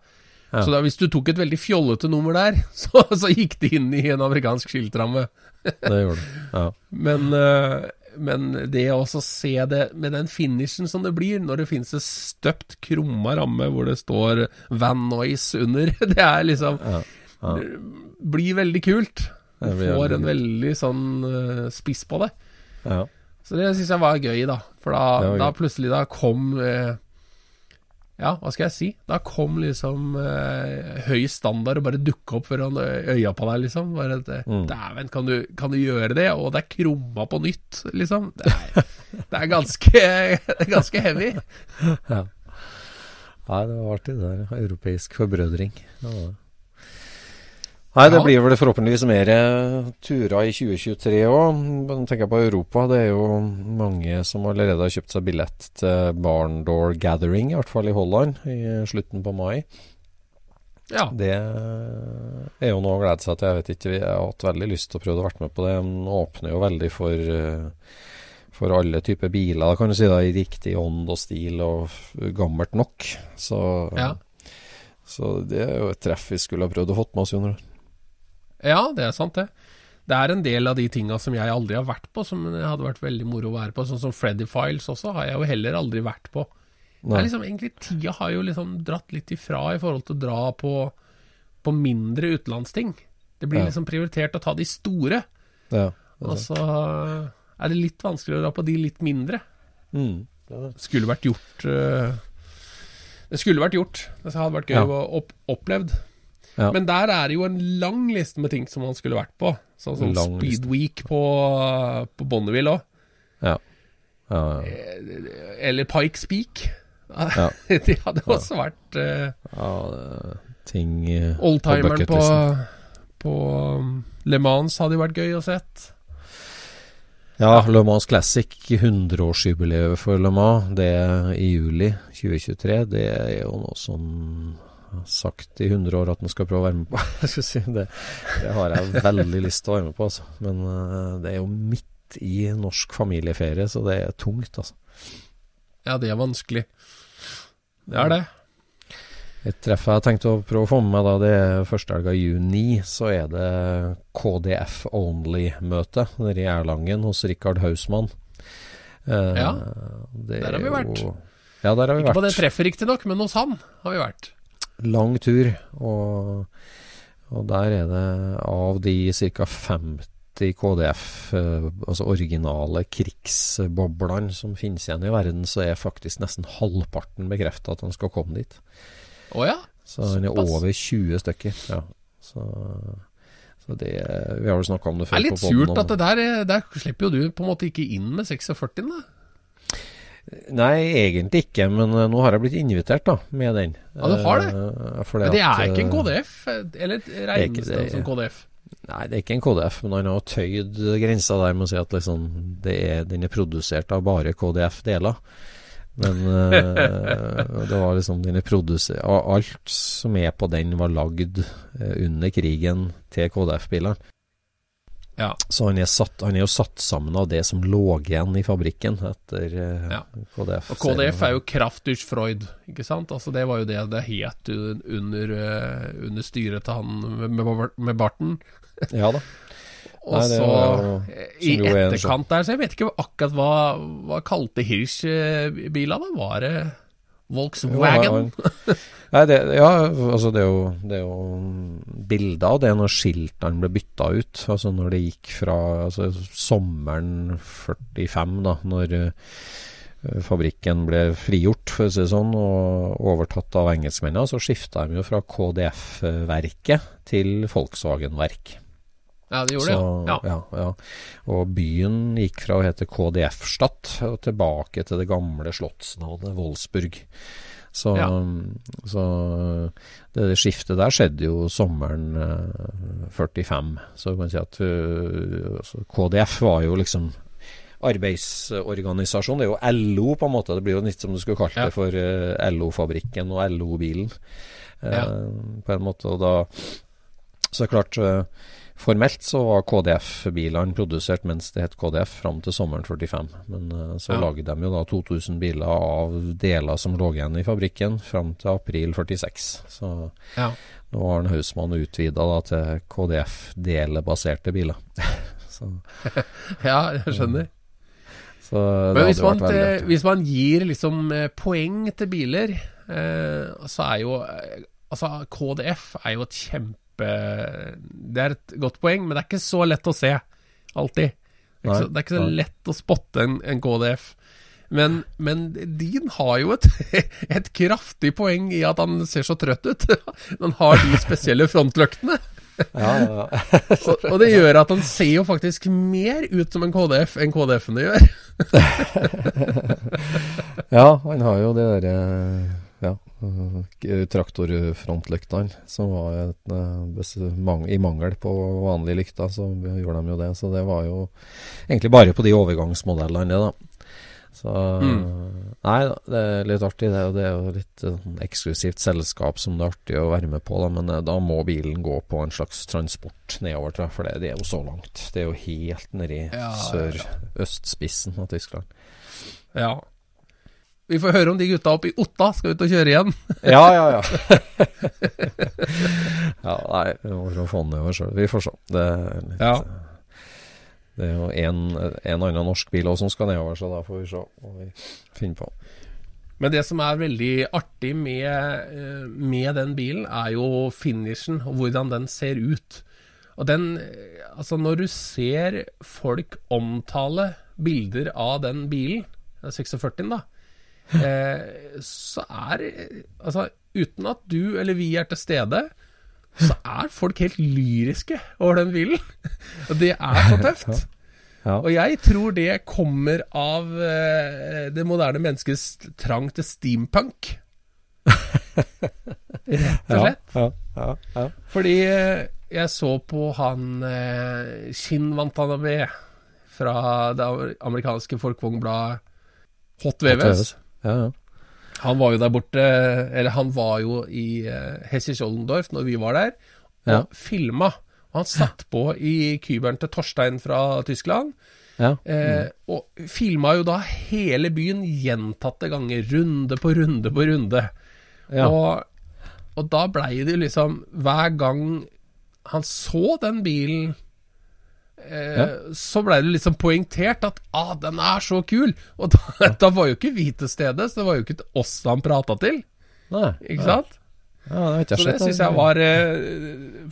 S2: Ja. Så da, hvis du tok et veldig fjollete nummer der, så, så gikk det inn i en amerikansk skiltramme.
S3: det gjorde det, ja.
S2: Men, uh, men det å se det med den finishen som det blir, når det finnes en støpt, krumma ramme hvor det står Van Noise under, det er liksom ja. Ja. Det blir veldig kult. Du får en veldig sånn uh, spiss på det.
S3: Ja.
S2: Så det syns jeg var gøy, da. For da, da plutselig da kom uh, Ja, hva skal jeg si? Da kom liksom eh, høy standard og bare dukka opp foran øya på deg, liksom. Bare at, mm. Dæven, kan, kan, du gjøre det? Og det er krumma på nytt, liksom. Det er, det er, ganske, det ganske heavy.
S3: Ja. Nei, det var artig, det der. Europeisk forbrødring. Det var det. Nei, det blir vel forhåpentligvis mer turer i 2023 òg. Tenker jeg på Europa. Det er jo mange som allerede har kjøpt seg billett til Barndoor Gathering, i hvert fall i Holland, i slutten på mai.
S2: Ja.
S3: Det er jo noe å glede seg til. Jeg vet ikke, jeg har hatt veldig lyst til å prøve å være med på det. Den åpner jo veldig for, eh, for alle typer biler, kan du si, da, i riktig ånd og stil og gammelt nok. Så,
S2: ja.
S3: så det er jo et treff vi skulle ha prøvd å fått med oss, Jon
S2: ja, det er sant, det. Det er en del av de tinga som jeg aldri har vært på, som det hadde vært veldig moro å være på. Sånn som Freddy Files også, har jeg jo heller aldri vært på. Det er liksom, egentlig Tida har jo liksom dratt litt ifra i forhold til å dra på, på mindre utenlandsting. Det blir
S3: Ja.
S2: liksom prioritert å ta de store,
S3: Ja.
S2: og så er det litt vanskeligere å dra på de litt mindre.
S3: Mm. Det
S2: skulle vært gjort Uh, Det skulle vært gjort. Det hadde vært gøy
S3: Ja.
S2: å opp, opplevd.
S3: Ja.
S2: Men der er det jo en lang liste med ting som man skulle vært på. Sånn som
S3: liste.
S2: Speed Week på, på Bonneville òg.
S3: Ja. Ja, ja.
S2: Eller Pikes Peak.
S3: Ja.
S2: De hadde også vært uh,
S3: ting uh,
S2: Oldtimeren på,
S3: bucketlisten.
S2: på um, Le Mans hadde jo vært gøy å sett.
S3: Ja, Le Mans Classic, 100-årsjubileet for Le Mans, det i juli 2023. Det er jo noe som har sagt i 100 år at man skal prøve å være med på. Skal si det, det har jeg veldig lyst til å være med på, altså. Men uh, det er jo midt i norsk familieferie, så det er tungt, altså.
S2: Ja, det er vanskelig. Det er det.
S3: Et treff jeg har tenkt å prøve å få med meg, da, det er første helga i juni. Så er det KDF Only-møte nede i Erlangen hos Rikard Hausmann. Uh,
S2: Ja, der har vi
S3: jo-
S2: vært.
S3: Ja, der har vi
S2: Ikke på det
S3: vært.
S2: treffet riktignok, men hos han har vi vært.
S3: Lang tur. Og, og der er det av de ca. 50 KDF, altså originale krigsboblene som finnes igjen i verden, så er faktisk nesten halvparten bekrefta at han skal komme dit.
S2: Oh ja?
S3: Så han er
S2: Såpass.
S3: over 20 stykker. Ja. Så, så det Vi har vel snakka om det
S2: Det er litt surt at det der, der slipper jo du på en måte ikke inn med 46, da.
S3: Nei, egentlig ikke, men eh, nå har jeg blitt invitert da, med den.
S2: Ja, du har det?
S3: Eh, fordi
S2: Men det
S3: at,
S2: er ikke en
S3: eh,
S2: KDF, eller regnes
S3: det-
S2: det som KDF?
S3: Nei, det er ikke en KDF, men han har tøyd grensa der med å si at liksom, det er, den er produsert av bare KDF-deler. Men det var liksom den er produsert Alt som er på den, var lagd under krigen til KDF-bilene.
S2: Ja.
S3: Så han er, satt, han er jo satt sammen av det som lå igjen i fabrikken etter eh,
S2: Ja.
S3: KDF.
S2: Og KDF er jo Kraftdurch Freud, ikke sant? Altså Det var jo det det het under, eh, under styret til han med, med, barten.
S3: Ja da.
S2: Og
S3: Nei,
S2: så,
S3: jo-
S2: eh, i
S3: en
S2: etterkant der, så jeg vet ikke akkurat hva, hva kalte Hirsch bila da? Var det Volkswagen?
S3: Ja, det, ja, altså det er jo, det er jo bilder av det når skiltene ble bytta ut. Altså når det gikk fra altså sommeren 45, da, når eh, fabrikken ble frigjort, for å si det sånn, og overtatt av engelskmennene, så skifta de jo fra KDF-verket til Volkswagen-verk.
S2: Ja, det gjorde
S3: Så,
S2: det, ja. ja.
S3: ja. Og byen gikk fra å hete KDF-Stadt og tilbake til det gamle slottsnavnet Wolfsburg. Så,
S2: Ja.
S3: så det, det skiftet der skjedde jo sommeren eh, 45. Så kan man si at eh, altså, KDF var jo liksom arbeidsorganisasjon. Det er jo LO, på en måte. Det blir jo litt som du skulle kalt det for eh, LO-fabrikken og LO-bilen, eh, på en måte. Og da Så klart eh, Formelt så var KDF-bilene produsert mens det het KDF fram til sommeren 45. Men eh, så
S2: Ja.
S3: laget de jo da 2000 biler av deler som lå igjen i fabrikken fram til april 46. Så
S2: Ja.
S3: nå har Hausmann utvida til KDF-delebaserte biler. så,
S2: ja, jeg skjønner.
S3: så det
S2: Men hvis man, eh, hvis man gir liksom eh, poeng til biler, eh, så er jo Altså, KDF er jo et kjempe Det er et godt poeng, men det er ikke så lett å se, alltid. Det er ikke så, er ikke så lett å spotte en, en KDF. Men, men din har jo et, et kraftig poeng i at han ser så trøtt ut. Han har de spesielle frontløktene.
S3: Ja, ja, ja.
S2: Og, og det gjør at han ser jo faktisk mer ut som en KDF enn KDF-ene gjør.
S3: ja, han har jo det der ja, eh, traktorfrontlyktene, som var et, eh, I mangel på vanlige lykter, så gjorde de jo det. Så det var jo egentlig bare på de overgangsmodellene, det, da. Så Nei da, det er litt artig. Det, det er jo litt eh, sånn eksklusivt selskap som det er artig å være med på, da. Men eh, da må bilen gå på en slags transport nedover, tror jeg, for det, det er jo så langt. Det er jo helt
S2: Ja, ja, ja.
S3: sør-østspissen av Tyskland.
S2: Ja. Vi får høre om de gutta oppe i Otta skal ut og kjøre igjen.
S3: Ja, ja, ja. ja, nei, prøve å få den nedover sjøl. Vi får se. Det er, litt,
S2: Ja.
S3: det er jo en, en annen norsk bil også som skal nedover, så da får vi se hva vi finner på.
S2: Men det som er veldig artig med, eh, med den bilen, er jo finishen og hvordan den ser ut. Og den eh, Altså, når du ser folk omtale bilder av den bilen, den 46-en, da, så er Altså, uten at du eller vi er til stede, så er folk helt lyriske over den bilen. Det er så tøft.
S3: Ja.
S2: Og jeg tror det kommer av eh, det moderne menneskets trang til steampunk. Rett og slett.
S3: Ja, ja, ja.
S2: Fordi eh, jeg så på han eh, Shin Wantanabe fra det amerikanske folkevognbladet Hot VVS.
S3: Ja, ja.
S2: Han var jo der borte, eller han var jo i uh, Hessisch-Ollendorf når vi var der, og
S3: Ja.
S2: filma. Han satt på i kyberen til Torstein fra Tyskland.
S3: ja.
S2: Eh, og filma jo da hele byen gjentatte ganger, runde på runde på runde.
S3: Ja.
S2: Og, og da blei det jo liksom Hver gang han så den bilen, eh, så blei det liksom poengtert at ah, den er så kul! Og da, da var jo ikke vi til stede, så det var jo ikke oss han prata til.
S3: Nei,
S2: Ikke
S3: ja.
S2: sant?
S3: Ja, det
S2: Så det syns jeg var eh,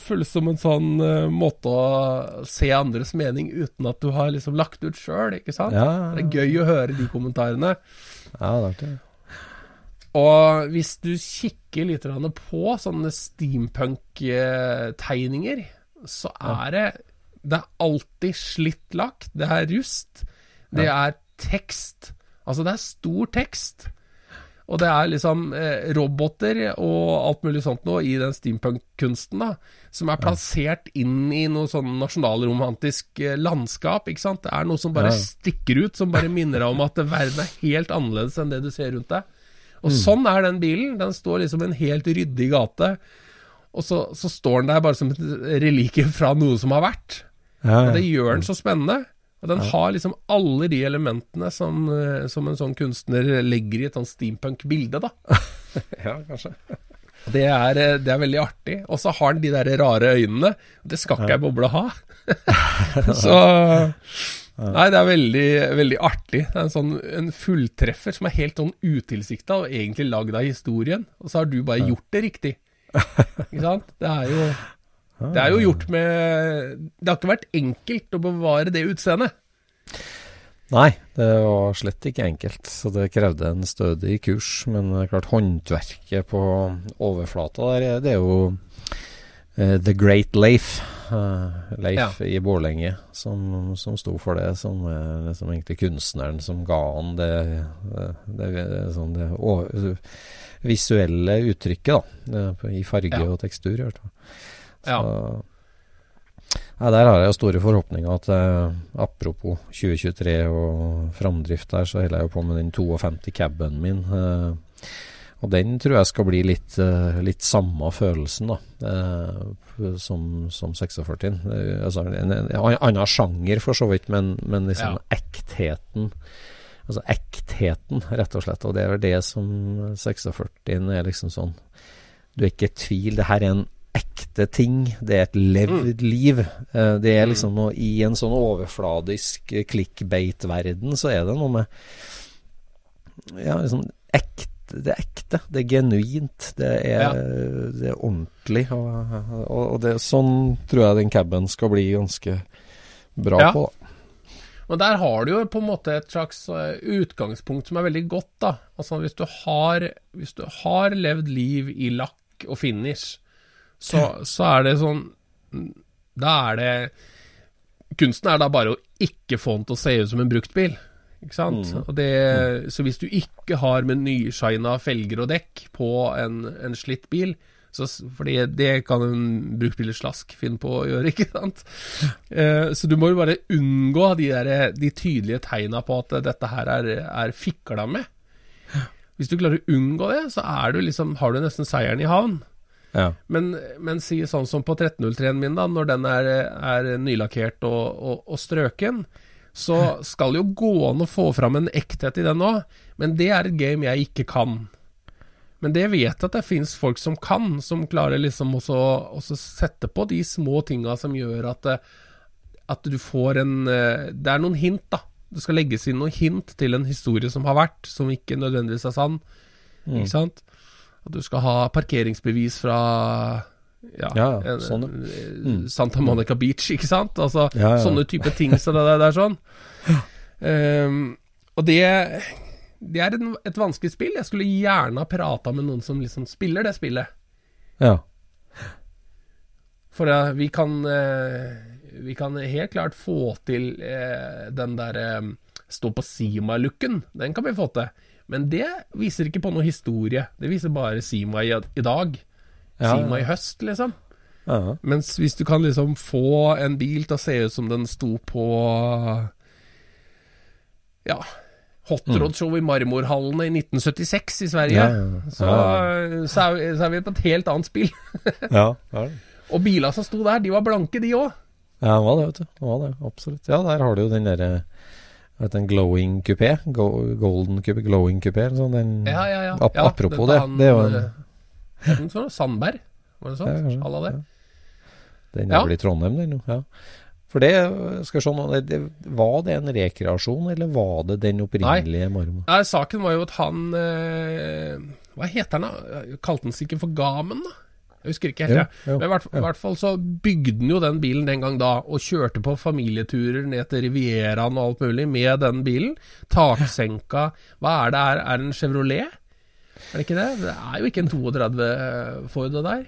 S2: føles som en sånn eh, måte å se andres mening uten at du har liksom lagt ut sjøl, ikke sant?
S3: Ja, ja,
S2: Det er gøy å høre de kommentarene.
S3: Ja, det er det.
S2: Og hvis du kikker litt på sånne steampunk-tegninger, så er det Det er alltid slitt lakk, det er rust, det er tekst. Altså, det er stor tekst. Og det er liksom eh, roboter og alt mulig sånt noe i den steampunk-kunsten, da, som er plassert inn i noe sånn nasjonalromantisk eh, landskap, ikke sant. Det er noe som bare
S3: Ja.
S2: stikker ut, som bare minner deg om at verden er helt annerledes enn det du ser rundt deg. Og sånn er den bilen. Den står liksom i en helt ryddig gate, og så, så står den der bare som et relike fra noe som har vært.
S3: Ja,
S2: Og det gjør den så spennende. Og den har liksom alle de elementene som, eh, som en sånn kunstner legger i et sånn steampunk-bilde, da.
S3: ja, kanskje.
S2: Det er, eh, det er veldig artig. Og så har den de der rare øynene. Det skal ikke ei boble ha. så Nei, det er veldig, veldig artig. Det er en sånn en fulltreffer som er helt sånn utilsikta og egentlig lagd av historien. Og så har du bare gjort det riktig. Ikke sant? Det er jo Det er jo gjort med Det har ikke vært enkelt å bevare det utseendet.
S3: Nei, det var slett ikke enkelt, så det krevde en stødig kurs. Men klart, håndverket på overflata der, det er jo uh, The Great Leif. Uh, Leif i Bårlenge, som, som sto for det, som er liksom egentlig kunstneren som ga han det, det, det, sånn det over, visuelle uttrykket, da. I farge
S2: Ja.
S3: og tekstur, i hvert fall.
S2: Ja.
S3: Så, Nei, Der har jeg jo store forhåpninger. at eh, Apropos 2023 og framdrift der, så holder jeg jo på med den 52 caben min. Eh, og den tror jeg skal bli litt, eh, litt samme følelsen da, eh, som, som 46. Eh, altså en, en, en annen sjanger for så vidt, men, men liksom
S2: Ja.
S3: ektheten. Altså ektheten, rett og slett. Og det er vel det som 46 er liksom sånn Du er ikke i tvil. Det her er en ekte ting. Det er et levd liv. Eh, Det er liksom noe I en sånn overfladisk eh, clickbait-verden så er det noe med Ja, liksom ekte det er ekte, det er genuint, det er,
S2: Ja.
S3: det er ordentlig. Og, og, det, sånn tror jeg den caben skal bli ganske bra
S2: Ja.
S3: på.
S2: Men der har du jo på en måte et slags eh, utgangspunkt som er veldig godt, da. Altså hvis du har, hvis du har levd liv i lakk og finish, så, så er det sånn Da er det Kunsten er da bare å ikke få den til å se ut som en bruktbil. Ikke sant? Og det, så hvis du ikke har med nyshina felger og dekk på en, en slitt bil, så, fordi det kan en bruktbilslask finne på å gjøre, ikke sant? Eh, så du må jo bare unngå de, der, de tydelige tegna på at dette her er, er fikla med. Hvis du klarer å unngå det, så du liksom, har du nesten seieren i havn.
S3: Ja.
S2: Men, men si sånn som på 1303-en min, da, når den er, er nylakkert og, og, og strøken, så skal jo gå an å få fram en ekthet i den òg, men det er et game jeg ikke kan. Men det vet jeg at det fins folk som kan, som klarer liksom også å sette på de små tinga som gjør at, at du får en Det er noen hint, da. Det skal legges inn noen hint til en historie som har vært, som ikke nødvendigvis er sann. Ikke sant? At du skal ha parkeringsbevis fra ja,
S3: Ja,
S2: en,
S3: sånn,
S2: mm. Santa Monica Beach, ikke sant? Altså
S3: Ja, ja.
S2: sånne type ting som det der, der sånn. Um, og det Det er en, et vanskelig spill. Jeg skulle gjerne ha prata med noen som liksom spiller det spillet.
S3: ja.
S2: For uh, vi kan uh, Vi kan helt klart få til uh, den der eh, stå på Sima-looken. Den kan vi få til. Men det viser ikke på noe historie. Det viser bare Sima i, i dag.
S3: Ja,
S2: Sima i høst, liksom.
S3: ja.
S2: Mens hvis du kan liksom få en bil til å se ut som den sto på Ja Hot Rod Show i Marmorhallene i 1976 i Sverige.
S3: Ja, ja, ja.
S2: Så, så, er vi, så er vi på et helt annet spill. Og bila som sto der, de var blanke, de òg.
S3: Ja, det var det, vet du. Det var det, absolutt. Ja, der har du jo den derre vet, en glowing kupé. Golden kupé, glowing kupé. eller Sånn, den,
S2: Ja, ja, ja.
S3: ap
S2: ja
S3: apropos det.
S2: han,
S3: Det er jo en,
S2: den sånn? Sandberg? Var det
S3: Ja,
S2: sånn?
S3: Ja,
S2: Alla det?
S3: den er vel i Trondheim, den. Ja. For det, skal se nå, var det en rekreasjon, eller var det den opprinnelige marmoren?
S2: Nei, saken var jo at han eh, Hva heter han da? Kalte han seg ikke for Gamen, da? Jeg husker ikke helt. Jeg.
S3: jo,
S2: Men i hvert, hvert fall så bygde han jo den bilen den gang da, og kjørte på familieturer ned til Rivieraen og alt mulig med den bilen. Taksenka Hva er det? her, er det en Chevrolet? Er det ikke det? Det er jo ikke en 32 Ford det der.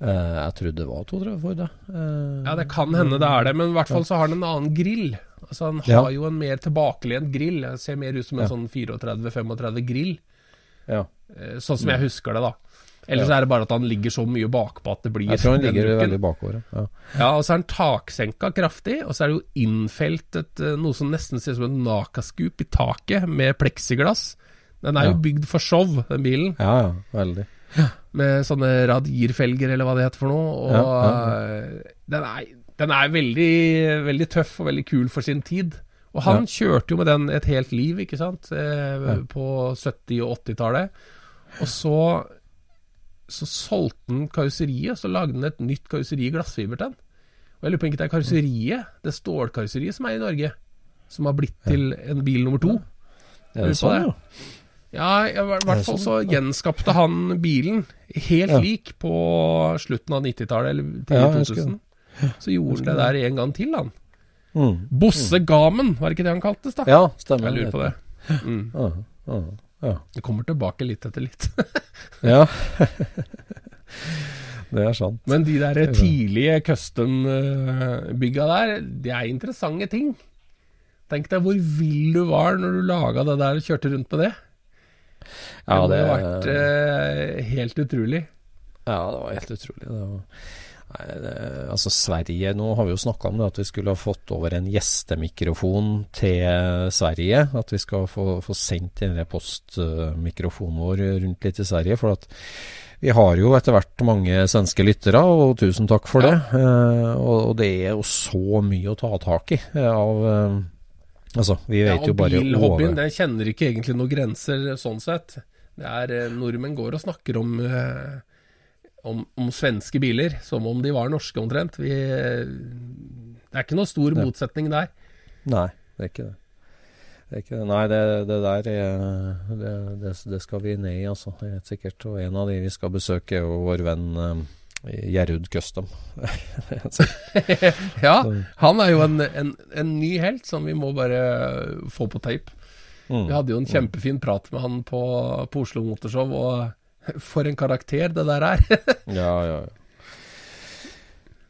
S3: Uh, jeg trodde det var 32 Ford, da. Uh,
S2: Ja, det kan hende det er det, men i hvert fall så har han en annen grill. Altså Han
S3: Ja.
S2: har jo en mer tilbakelent grill. Jeg ser mer ut som en
S3: Ja.
S2: sånn 34-35 grill.
S3: ja.
S2: Eh, Sånn som jeg husker det, da. Ellers er det bare at han ligger så mye bakpå at det blir
S3: Jeg tror han ligger veldig bakover. Ja.
S2: Ja, og så er han taksenka kraftig, og så er det jo innfeltet eh, noe som nesten ser ut som et Naka-scoop i taket, med pleksiglass. Den er
S3: Ja.
S2: jo bygd for show, den bilen,
S3: ja, ja, veldig.
S2: med sånne radierfelger, eller hva det heter for noe. Og
S3: Ja,
S2: eh, Den, er, den er veldig, veldig tøff og veldig kul for sin tid. Og han kjørte jo med den et helt liv, ikke sant, på 70- og 80-tallet. Og så så solgte han karosseriet, så lagde han et nytt karosseri i glassfiber til den. Og jeg lurer på om ikke det er karosseriet, det stålkarosseriet som er i Norge, som har blitt til en bil nummer to. Lurer
S3: det sånn,
S2: det.
S3: ja?
S2: Ja, i hvert fall så gjenskapte han bilen helt
S3: Ja.
S2: lik på slutten av 90-tallet, eller tidlig
S3: jeg
S2: 2000. Så gjorde han det der en gang til, han.
S3: Mm.
S2: Bosse Gamen, var det ikke det han kaltes, da?
S3: Ja, stemmer.
S2: Jeg lurer på det. Mm.
S3: Ja.
S2: Det kommer tilbake litt etter litt.
S3: ja. det er sant.
S2: Men de der tidlige custom-bygga der, det er interessante ting. Tenk deg hvor vill du var når du laga det der og kjørte rundt med det. Det
S3: Ja,
S2: må
S3: det,
S2: ha vært eh, helt utrolig.
S3: ja, det var helt utrolig. Det var, altså Sverige Nå har vi jo snakka om det, at vi skulle ha fått over en gjestemikrofon til Sverige. At vi skal få, få sendt denne postmikrofonen vår rundt litt i Sverige. For at vi har jo etter hvert mange svenske lyttere, og tusen takk for det. Eh, og, det er jo så mye å ta tak i eh, av eh, Altså, vi
S2: Ja,
S3: vet jo
S2: og
S3: bare
S2: bilhobbyen den kjenner ikke egentlig noen grenser sånn sett. Det er Nordmenn går og snakker om, om, om svenske biler som om de var norske omtrent. Vi, eh, det er ikke noe stor motsetning der.
S3: Nei, det er ikke det. det, ikke det. Nei, det, det der er, det, det, skal vi ned i, altså. Helt sikkert. Og en av de vi skal besøke, er jo vår venn Gjerud Gjerrud Custom.
S2: Ja, han er jo en, en, en ny helt som vi må bare få på tape.
S3: Mm.
S2: Vi hadde jo en kjempefin prat med han på, på Oslo Motorshow, og for en karakter det der er.
S3: Ja, ja, ja.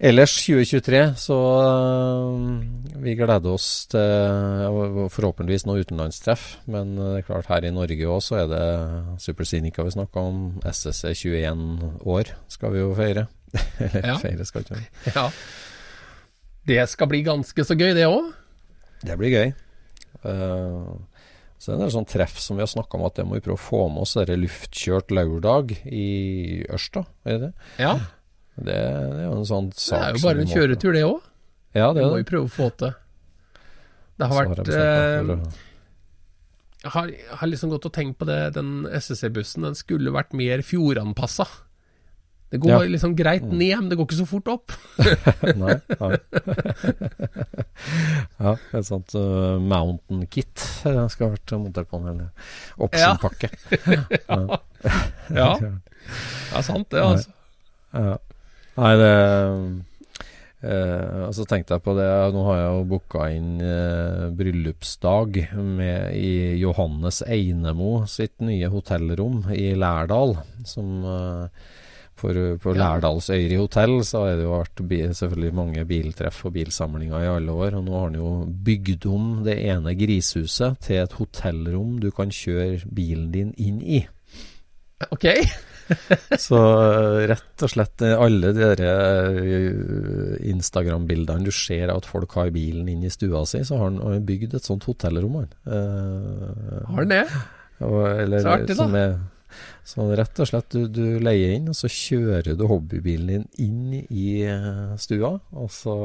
S3: Ellers 2023, så øh, vi gleder oss til forhåpentligvis noe utenlandstreff. Men øh, det er klart her i Norge òg så er det Supersinica vi snakka om. SSC 21 år skal vi jo feire. Eller
S2: Ja.
S3: feire skal ikke vi.
S2: ja. Det skal bli ganske så gøy, det òg.
S3: Det blir gøy. Eh, så det er en sånn treff som vi har snakka om at det må vi prøve å få med oss. Det er luftkjørt lørdag i Ørsta, er det det?
S2: Ja.
S3: Det, det er jo en sånn sak Det
S2: er jo bare en kjøretur, det òg.
S3: Ja, det
S2: Det må vi prøve å få til. Det har vært
S3: jeg bestemt meg
S2: eh, Jeg har, jeg har liksom gått og tenkt på det, den SSC-bussen, den skulle vært mer fjordanpassa. Det går
S3: Ja. Mm.
S2: liksom greit ned, men det går ikke så fort opp.
S3: Nei. nei. ja, et sånt uh, mountain kit jeg skal ha vært montert på. Eller option-pakke.
S2: Ja, ja. det er sant det, altså.
S3: Ja. Nei, det Uh, Og så tenkte jeg på det Nå har jeg jo booka inn uh, bryllupsdag med, i Johannes Einemo sitt nye hotellrom i Lærdal. Som eh, for, På
S2: Ja.
S3: Lærdalsøyri hotell så har det jo vært selvfølgelig mange biltreff og bilsamlinger i alle år. Og nå har han jo bygd om det ene grisehuset til et hotellrom du kan kjøre bilen din inn i.
S2: Ok.
S3: Så eh, rett og slett eh, alle de eh, Instagram-bildene du ser at folk har bilen inn i stua si, så har han bygd et sånt hotellrom, han. Eh,
S2: Har han det?
S3: og, eller,
S2: Så artig, da.
S3: Sånn rett og slett du, du leier inn, og så kjører du hobbybilen din inn i eh, stua, og så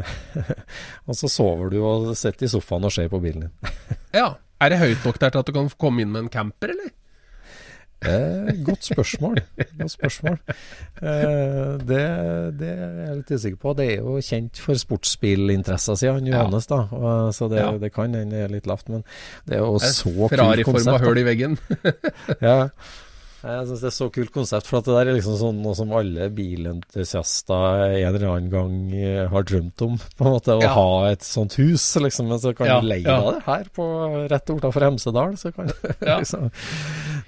S3: Og så sover du og sitter i sofaen og ser på bilen din.
S2: Ja. Er det høyt nok der til at du kan komme inn med en camper, eller?
S3: Eh, godt spørsmål. Godt spørsmål. Eh, det, det er jeg litt usikker på. Det er jo kjent for sportsbilinteresser, sier han Johannes, da. Og, så det,
S2: Ja.
S3: det kan hende er litt lavt, men det er jo så kult
S2: Ferrari-forma
S3: konsept.
S2: høl
S3: da.
S2: i veggen.
S3: Ja. Jeg syns det er så kult konsept, for at det der er liksom sånn noe som alle bilentusiaster en eller annen gang eh, har drømt om. På en måte Å
S2: Ja.
S3: ha et sånt hus, liksom. Men så kan
S2: Ja,
S3: du leie
S2: ja.
S3: det her på rett utenfor Hemsedal. Så kan
S2: Ja.
S3: liksom.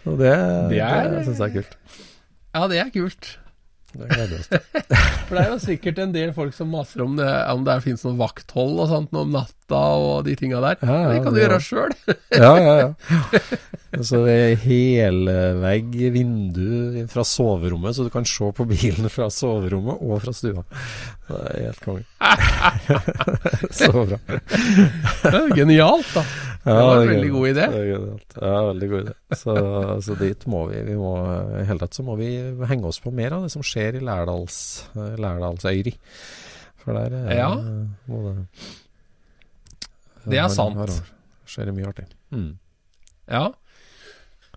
S3: Og det,
S2: Det
S3: det,
S2: er-
S3: syns jeg er kult.
S2: Ja, det er kult.
S3: Det gleder oss til.
S2: For det er jo sikkert en del folk som maser om det Om det finnes noe vakthold og sånt om natta og de tinga der.
S3: Ja, ja,
S2: det kan du gjøre sjøl.
S3: Ja, ja, ja. Så det er helvegg vindu fra soverommet, så du kan se på bilen fra soverommet og fra stua. Det er helt konge. så bra.
S2: det er Genialt, da. Det var en veldig god idé.
S3: Ja, veldig god idé. Så, så dit må vi. vi må, I hele tatt så må vi henge oss på mer av det som skjer i Lærdals, Lærdalsøyri. For der er
S2: Ja.
S3: må det
S2: Det er sant.
S3: Det skjer det mye artig. Mm.
S2: Ja.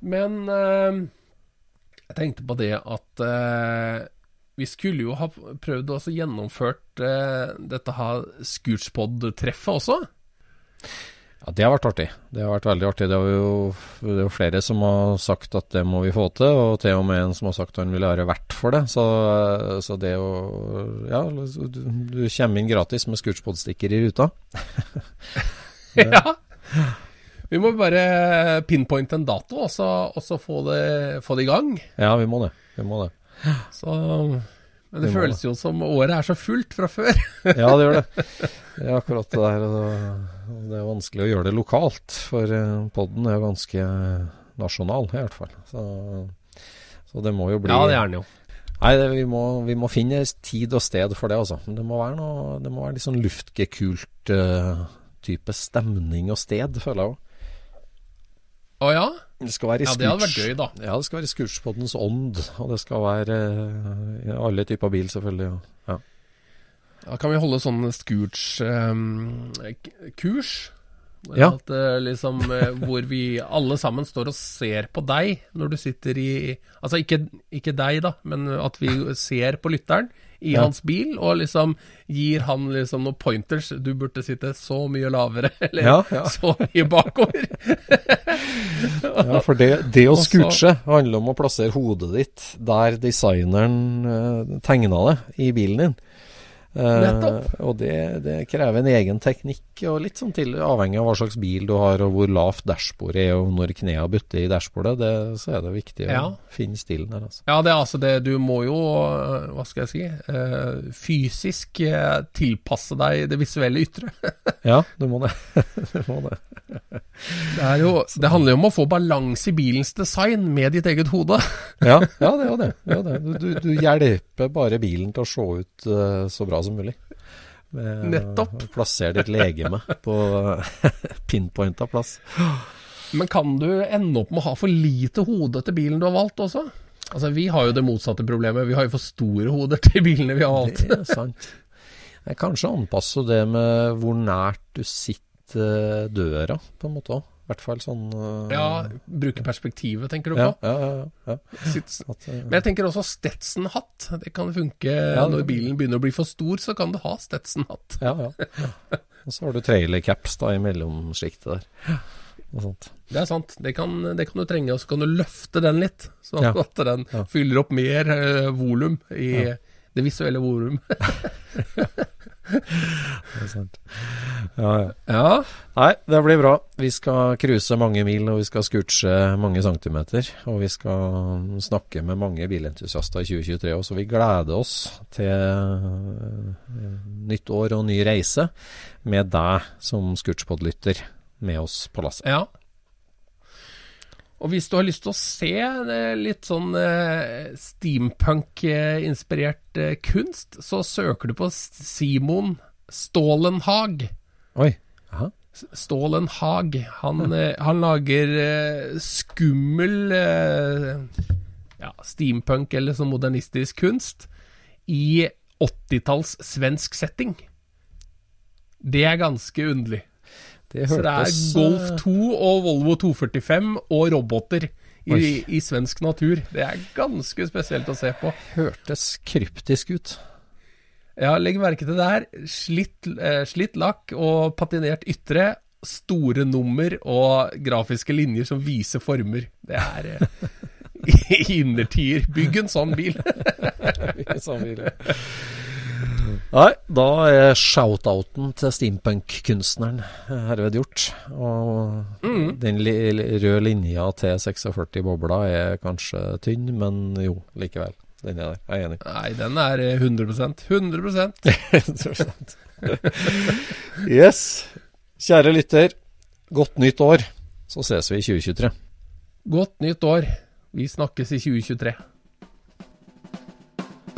S2: Men øh, jeg tenkte på det at øh, vi skulle jo ha prøvd å gjennomføre gjennomført eh, dette her Scootspod-treffet også.
S3: Ja, Det har vært artig. Det har vært veldig artig. Det er jo, det er flere som har sagt at det må vi få til, og til og med en som har sagt han vil være verdt for det. Så, så det å Ja, du, du kommer inn gratis med Scootspod-stikker i ruta.
S2: Ja. Vi må bare pinpointe en dato, og så, og så få, det, få det i gang.
S3: Ja, vi må det. Vi må det.
S2: Så Men det, det føles jo som året er så fullt fra før.
S3: ja, det gjør det. Det er akkurat det der. Det er vanskelig å gjøre det lokalt, for eh, podden er jo ganske nasjonal, i hvert fall. Så, så det må jo bli
S2: Ja, det er den jo.
S3: Nei, det, vi, må, vi, må, finne tid og sted for det, altså. Det må være, noe, det må være litt sånn luftgekult uh, type stemning og sted, føler jeg òg.
S2: Å ja?
S3: Det skal være
S2: ja, det hadde vært gøy, da.
S3: Ja, det skal være Scootspoddens ånd. Og det skal være uh, alle typer bil, selvfølgelig. Ja.
S2: Da kan vi holde sånn Scooch-kurs. Um,
S3: ja.
S2: At, uh, liksom, uh, hvor vi alle sammen står og ser på deg når du sitter i Altså ikke, ikke deg, da, men at vi ser på lytteren i ja. hans bil, og liksom gir han liksom noen pointers. Du burde sitte så mye lavere, eller
S3: ja, ja.
S2: så mye bakover.
S3: ja, for det, det å scooche handler om å plassere hodet ditt der designeren uh, tegna det i bilen din. Uh, og det, det, krever en egen teknikk, og litt sånn til, avhengig av hva slags bil du har, og hvor lavt dashbordet er, og når knærne butter i dashbordet, det, så er det viktig ja. å finne stilen der. Altså.
S2: Ja, det er altså det Du må jo, hva skal jeg si, uh, fysisk uh, tilpasse deg det visuelle ytre.
S3: ja, du må det. du må det.
S2: det, jo, det handler jo om å få balanse i bilens design med ditt eget hode.
S3: ja, ja, det er jo det. det, er det. Du, du, du, hjelper bare bilen til å se ut så bra som mulig.
S2: Med Nettopp.
S3: Plasser ditt legeme på pinpointa plass.
S2: Men kan du ende opp med å ha for lite hode til bilen du har valgt også? Altså, Vi har jo det motsatte problemet. Vi har jo for store hoder til bilene vi har valgt.
S3: Det er sant. Jeg kanskje anpasser det med hvor nært du sitter døra, på en måte òg. I hvert fall sånn uh,
S2: Ja, bruke perspektivet, tenker du på?
S3: Ja, ja, ja,
S2: ja. Uh, Men jeg tenker også Stetson-hatt. Det kan funke når bilen begynner å bli for stor, så kan du ha Stetson-hatt.
S3: Ja, ja. Og så har du trailercaps da i mellomsjiktet der.
S2: Det er sant. Det kan, det kan, du trenge. Og så kan du løfte den litt, sånn at den fyller opp mer uh, volum i det visuelle volum.
S3: det er sant. Ja, ja.
S2: ja.
S3: Nei, det blir bra. Vi skal cruise mange mil, og vi skal scootche mange centimeter. Og vi skal snakke med mange bilentusiaster i 2023 òg, så vi gleder oss til eh, nytt år og ny reise med deg som scootchpod-lytter med oss på lasset.
S2: Ja. Og hvis du har lyst til å se eh, litt sånn eh, steampunk-inspirert eh, kunst, så søker du på Simon Stålenhag.
S3: Oi. Aha.
S2: Stålenhag. Han, han lager skummel ja, steampunk eller sånn modernistisk kunst i 80-talls svensk setting. Det er ganske underlig. Det så det er Golf 2 eh, og Volvo 245 og roboter i, i, svensk natur. Det er ganske spesielt å se på.
S3: Hørtes kryptisk ut.
S2: Ja, legg merke til det her. Slitt, eh, slitt lakk og patinert ytre. Store nummer og grafiske linjer som viser former. Det er eh, innertier. Bygg en sånn bil.
S3: Bygg en sånn bil. Nei, da er shout-outen til steampunk-kunstneren herved gjort. Og mm. den li røde linja til 46 bobla er kanskje tynn, men jo, likevel. Den er der. Jeg er enig.
S2: Nei, den er 100 100
S3: Yes. Kjære lytter, godt nytt år. Så ses vi i 2023.
S2: Godt nytt år. Vi snakkes i 2023.